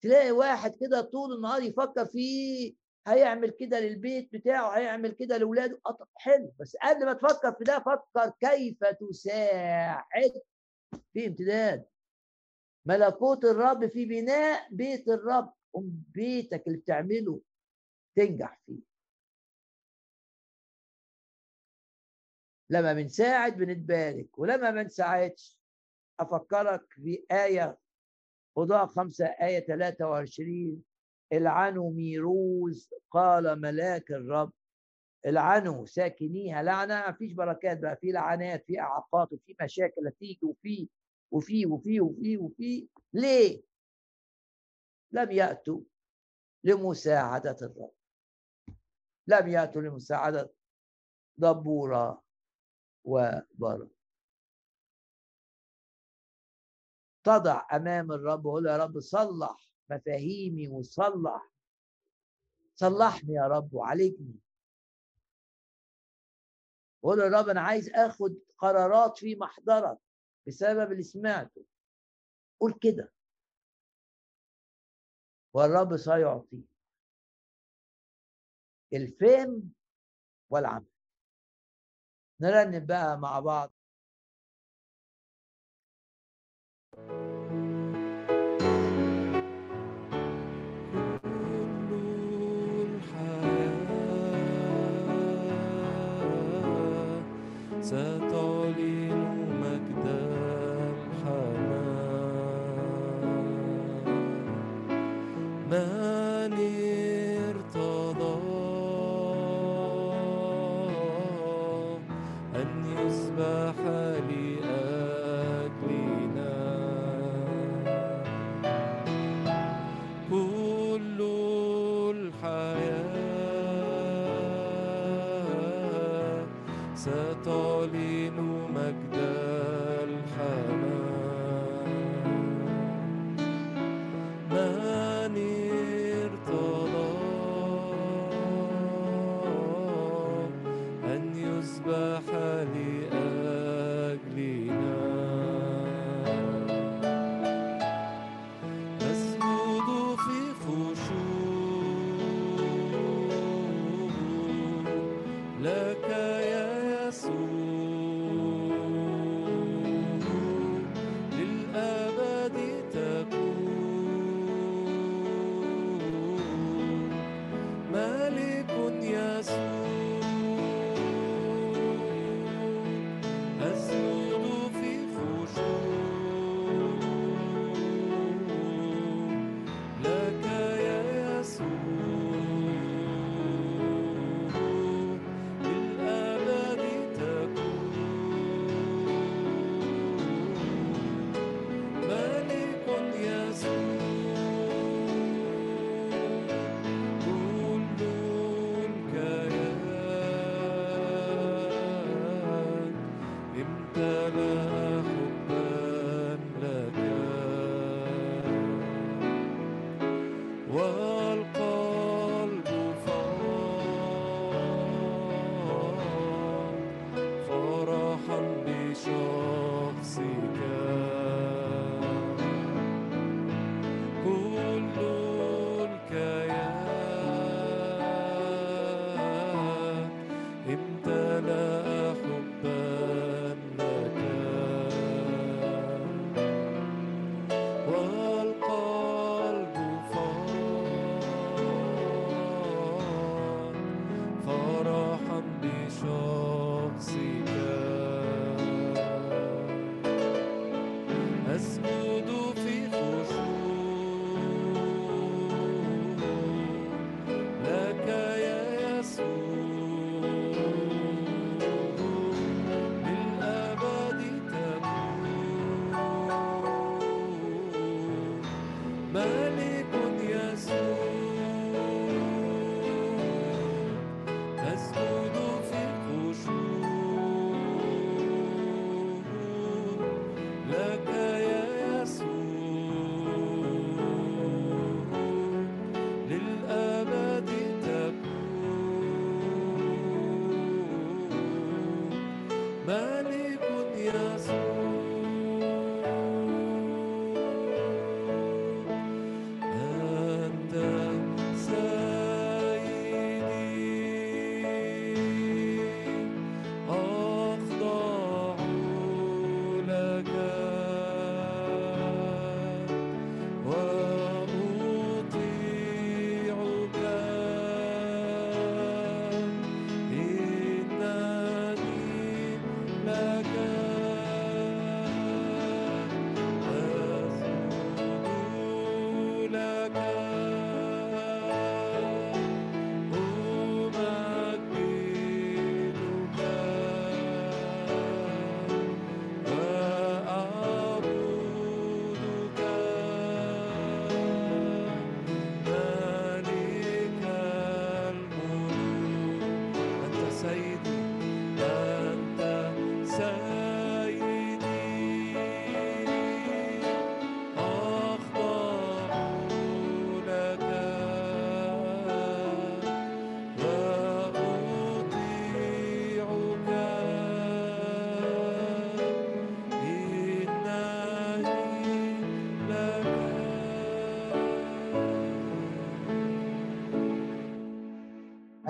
A: تلاقي واحد كده طول النهار يفكر فيه هيعمل كده للبيت بتاعه هيعمل كده لاولاده حلو بس قبل ما تفكر في ده فكر كيف تساعد. في امتداد. ملكوت الرب في بناء بيت الرب. بيتك اللي بتعمله تنجح فيه. لما بنساعد بنتبارك ولما ما نساعدش أفكرك بآية خضوع خمسة آية 23 العنوا ميروز قال ملاك الرب. العنوا ساكنيها لعنة ما فيش بركات بقى في لعنات في إعاقات وفي مشاكل هتيجي وفي وفي وفي وفي وفي. ليه؟ لم يأتوا لمساعدة الرب. لم يأتوا لمساعدة دبورة وبركة تضع أمام الرب وقول يا رب صلح مفاهيمي وصلح. صلحني يا رب وعالجني. قول يا رب أنا عايز آخد قرارات في محضرك بسبب اللي سمعته. قول كده. والرب سيعطي الفهم والعمل. نرنم بقى مع بعض. said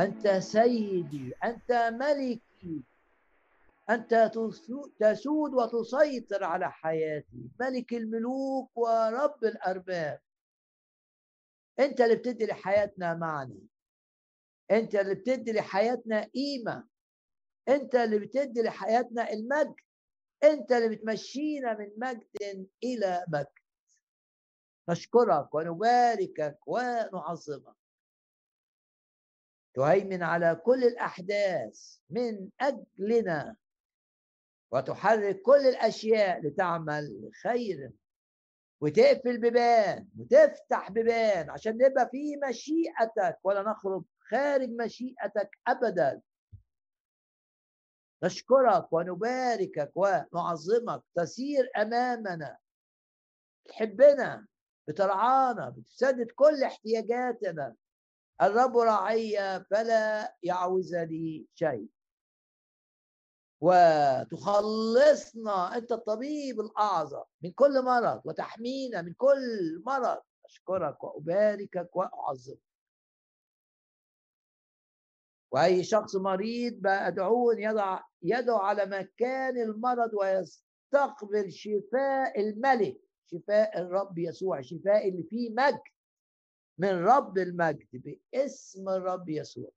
A: أنت سيدي أنت ملكي. أنت تسود وتسيطر على حياتي. ملك الملوك ورب الأرباب. أنت اللي بتدي لحياتنا معنى. أنت اللي بتدي لحياتنا قيمة. أنت اللي بتدي لحياتنا المجد. أنت اللي بتمشينا من مجد إلى مجد. نشكرك ونباركك ونعظمك. تهيمن على كل الأحداث من أجلنا وتحرك كل الأشياء لتعمل خيرا وتقفل بيبان وتفتح بيبان عشان نبقى في مشيئتك ولا نخرج خارج مشيئتك أبدا. نشكرك ونباركك ونعظمك تسير أمامنا. تحبنا بترعانا بتسدد كل احتياجاتنا. الرب راعي فلا يعوزني شيء. وتخلصنا أنت الطبيب الأعظم من كل مرض وتحمينا من كل مرض. أشكرك وأباركك واعظمك وأي شخص مريض بدعوه ان يضع يده على مكان المرض ويستقبل شفاء الملك شفاء الرب يسوع شفاء اللي فيه مجد. من رب المجد باسم الرب يسوع.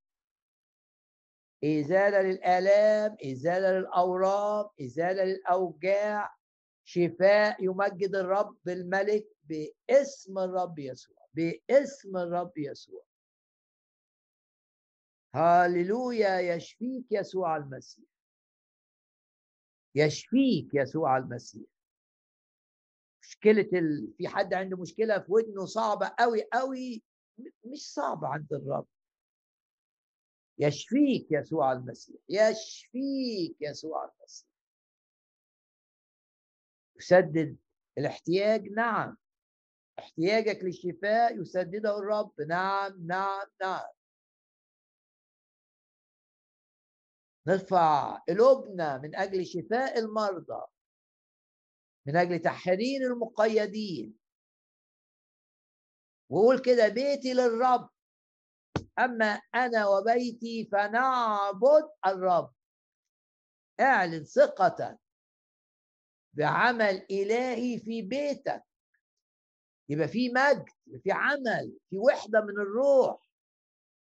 A: إزالة للآلام إزالة للأورام إزالة للأوجاع شفاء يمجد الرب الملك باسم الرب يسوع باسم الرب يسوع. هاللويا يشفيك يسوع المسيح. يشفيك يسوع المسيح. مشكلة ال... في حد عنده مشكلة في ودنه صعبة قوي قوي مش صعبه عند الرب. يشفيك يسوع المسيح يشفيك يسوع المسيح. يسدد الاحتياج نعم. احتياجك للشفاء يسدده الرب نعم نعم نعم. نرفع قلوبنا من أجل شفاء المرضى. من أجل تحرير المقيدين. وقول كده بيتي للرب. أما أنا وبيتي فنعبد الرب. اعلن ثقتك بعمل إلهي في بيتك. يبقى في مجد في عمل في وحدة من الروح.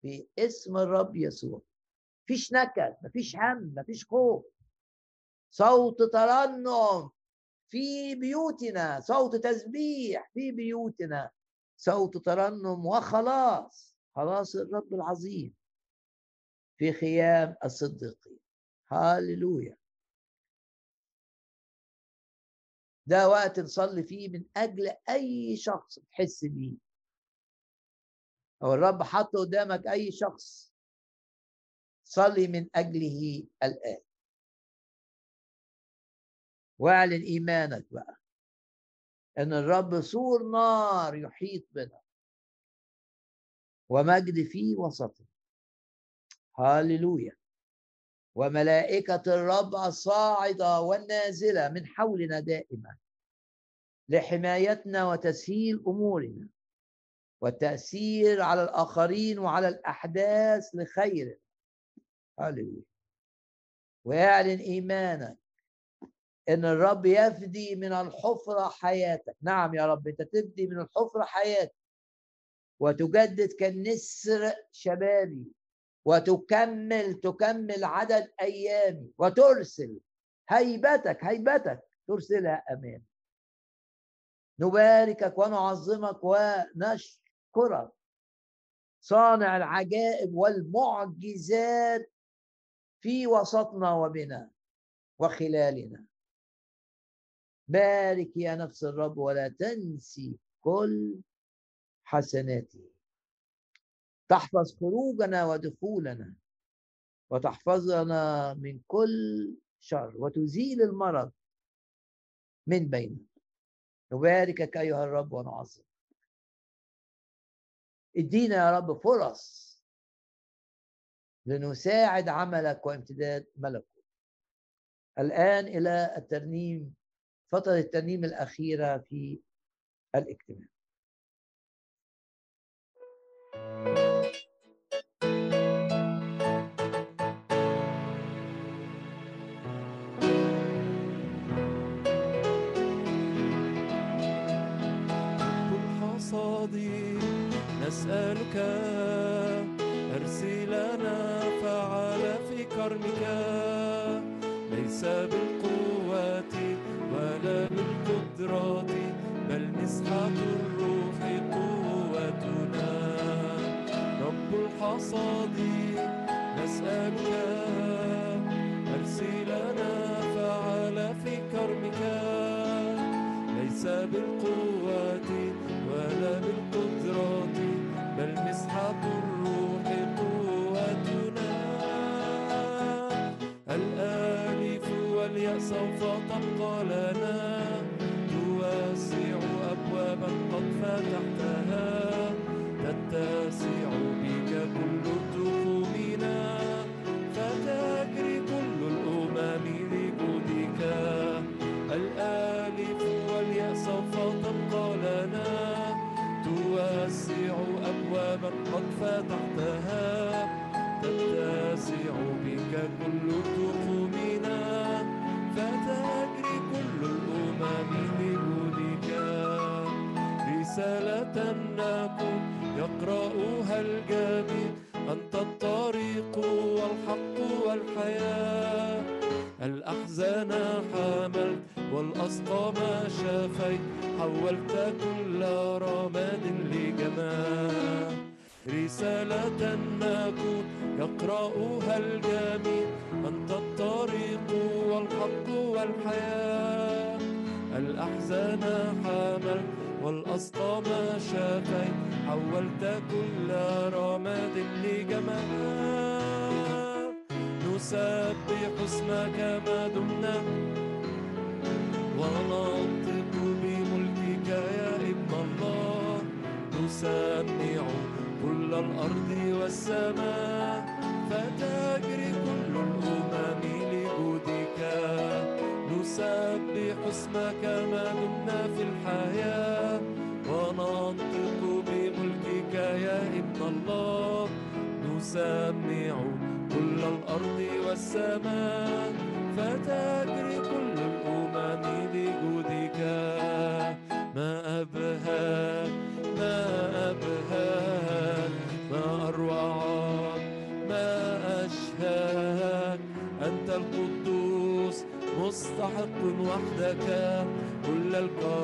A: في اسم الرب يسوع. مفيش نكد مفيش هم مفيش خوف. صوت ترنم. في بيوتنا صوت تسبيح في بيوتنا صوت ترنم وخلاص خلاص الرب العظيم. في خيام الصديقين. هاللويا. ده وقت نصلي فيه من أجل أي شخص تحس بيه. أو الرب حط قدامك أي شخص. صلي من أجله الآن. واعلن ايمانك بقى. إن الرب سور نار يحيط بنا. ومجد في وسطه هاللويا. وملائكة الرب الصاعدة والنازلة من حولنا دائما. لحمايتنا وتسهيل أمورنا. والتأثير على الآخرين وعلى الأحداث لخير هللويا وإعلن إيمانك. إن الرب يفدي من الحفرة حياتك. نعم يا رب أنت تفدي من الحفرة حياتك. وتجدد كالنسر شبابي. وتكمل تكمل عدد أيامي. وترسل هيبتك هيبتك. ترسلها أمامي. نباركك ونعظمك ونشكرك. صانع العجائب والمعجزات في وسطنا وبنا وخلالنا. بارك يا نفس الرب ولا تنسي كل حسناته. تحفظ خروجنا ودخولنا وتحفظنا من كل شر وتزيل المرض من بيننا. نباركك أيها الرب ونعظم ادينا يا رب فرص لنساعد عملك وامتداد ملكك الآن إلى الترنيم فترة الترنيم الأخيرة في الاجتماع.
B: نسألك أرسلنا فعل في كرمك. ليس بالقوة بالقدرات بل مسحة الروح قوتنا. رب الحصاد نسألك. أرسلنا فعل في كرمك. ليس بالقوة ولا بالقدرات بل مسحة الروح قوتنا. الآلف والياء سوف تبقى لنا. كل تقومنا فتجري كل الأمم لجودك رسالة نكون يقرأها الجميع أنت الطريق والحق والحياة. الأحزان حملت والأسقام شفيت حولت كل رماد لجمال. رسالة نكون يقرأها الجميع أنت الطريق والحق والحياة. الأحزان حملت والأسقام شفيت حولت كل رماد لجمال. نسبح اسمك ما دمنا. والسماء فتجري كل الأمم لجودك نسبح اسمك ما دمنا في الحياة وننطق بملكك يا إبن الله. نسمع كل الأرض والسماء. مستحق وحدك كل الكرامة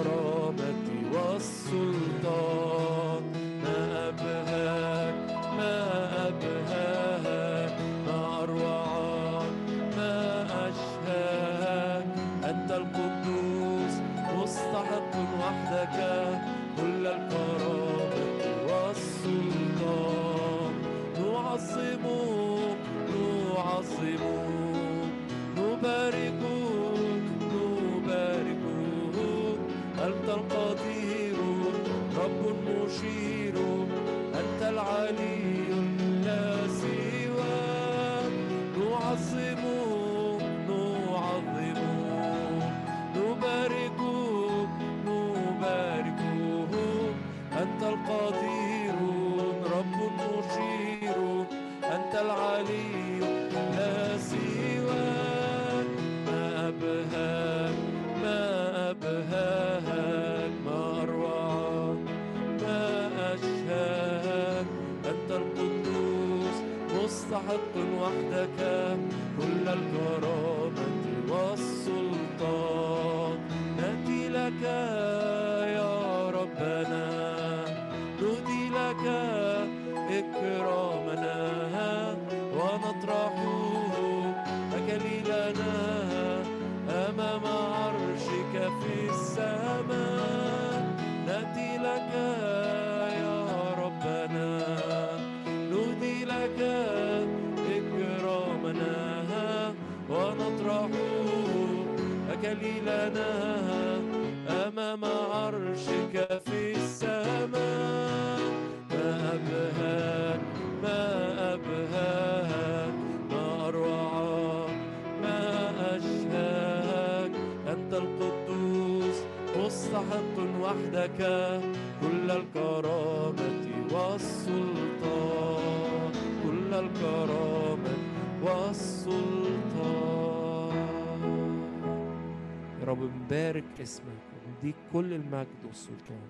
B: اسمك ونديك كل المجد والسلطان.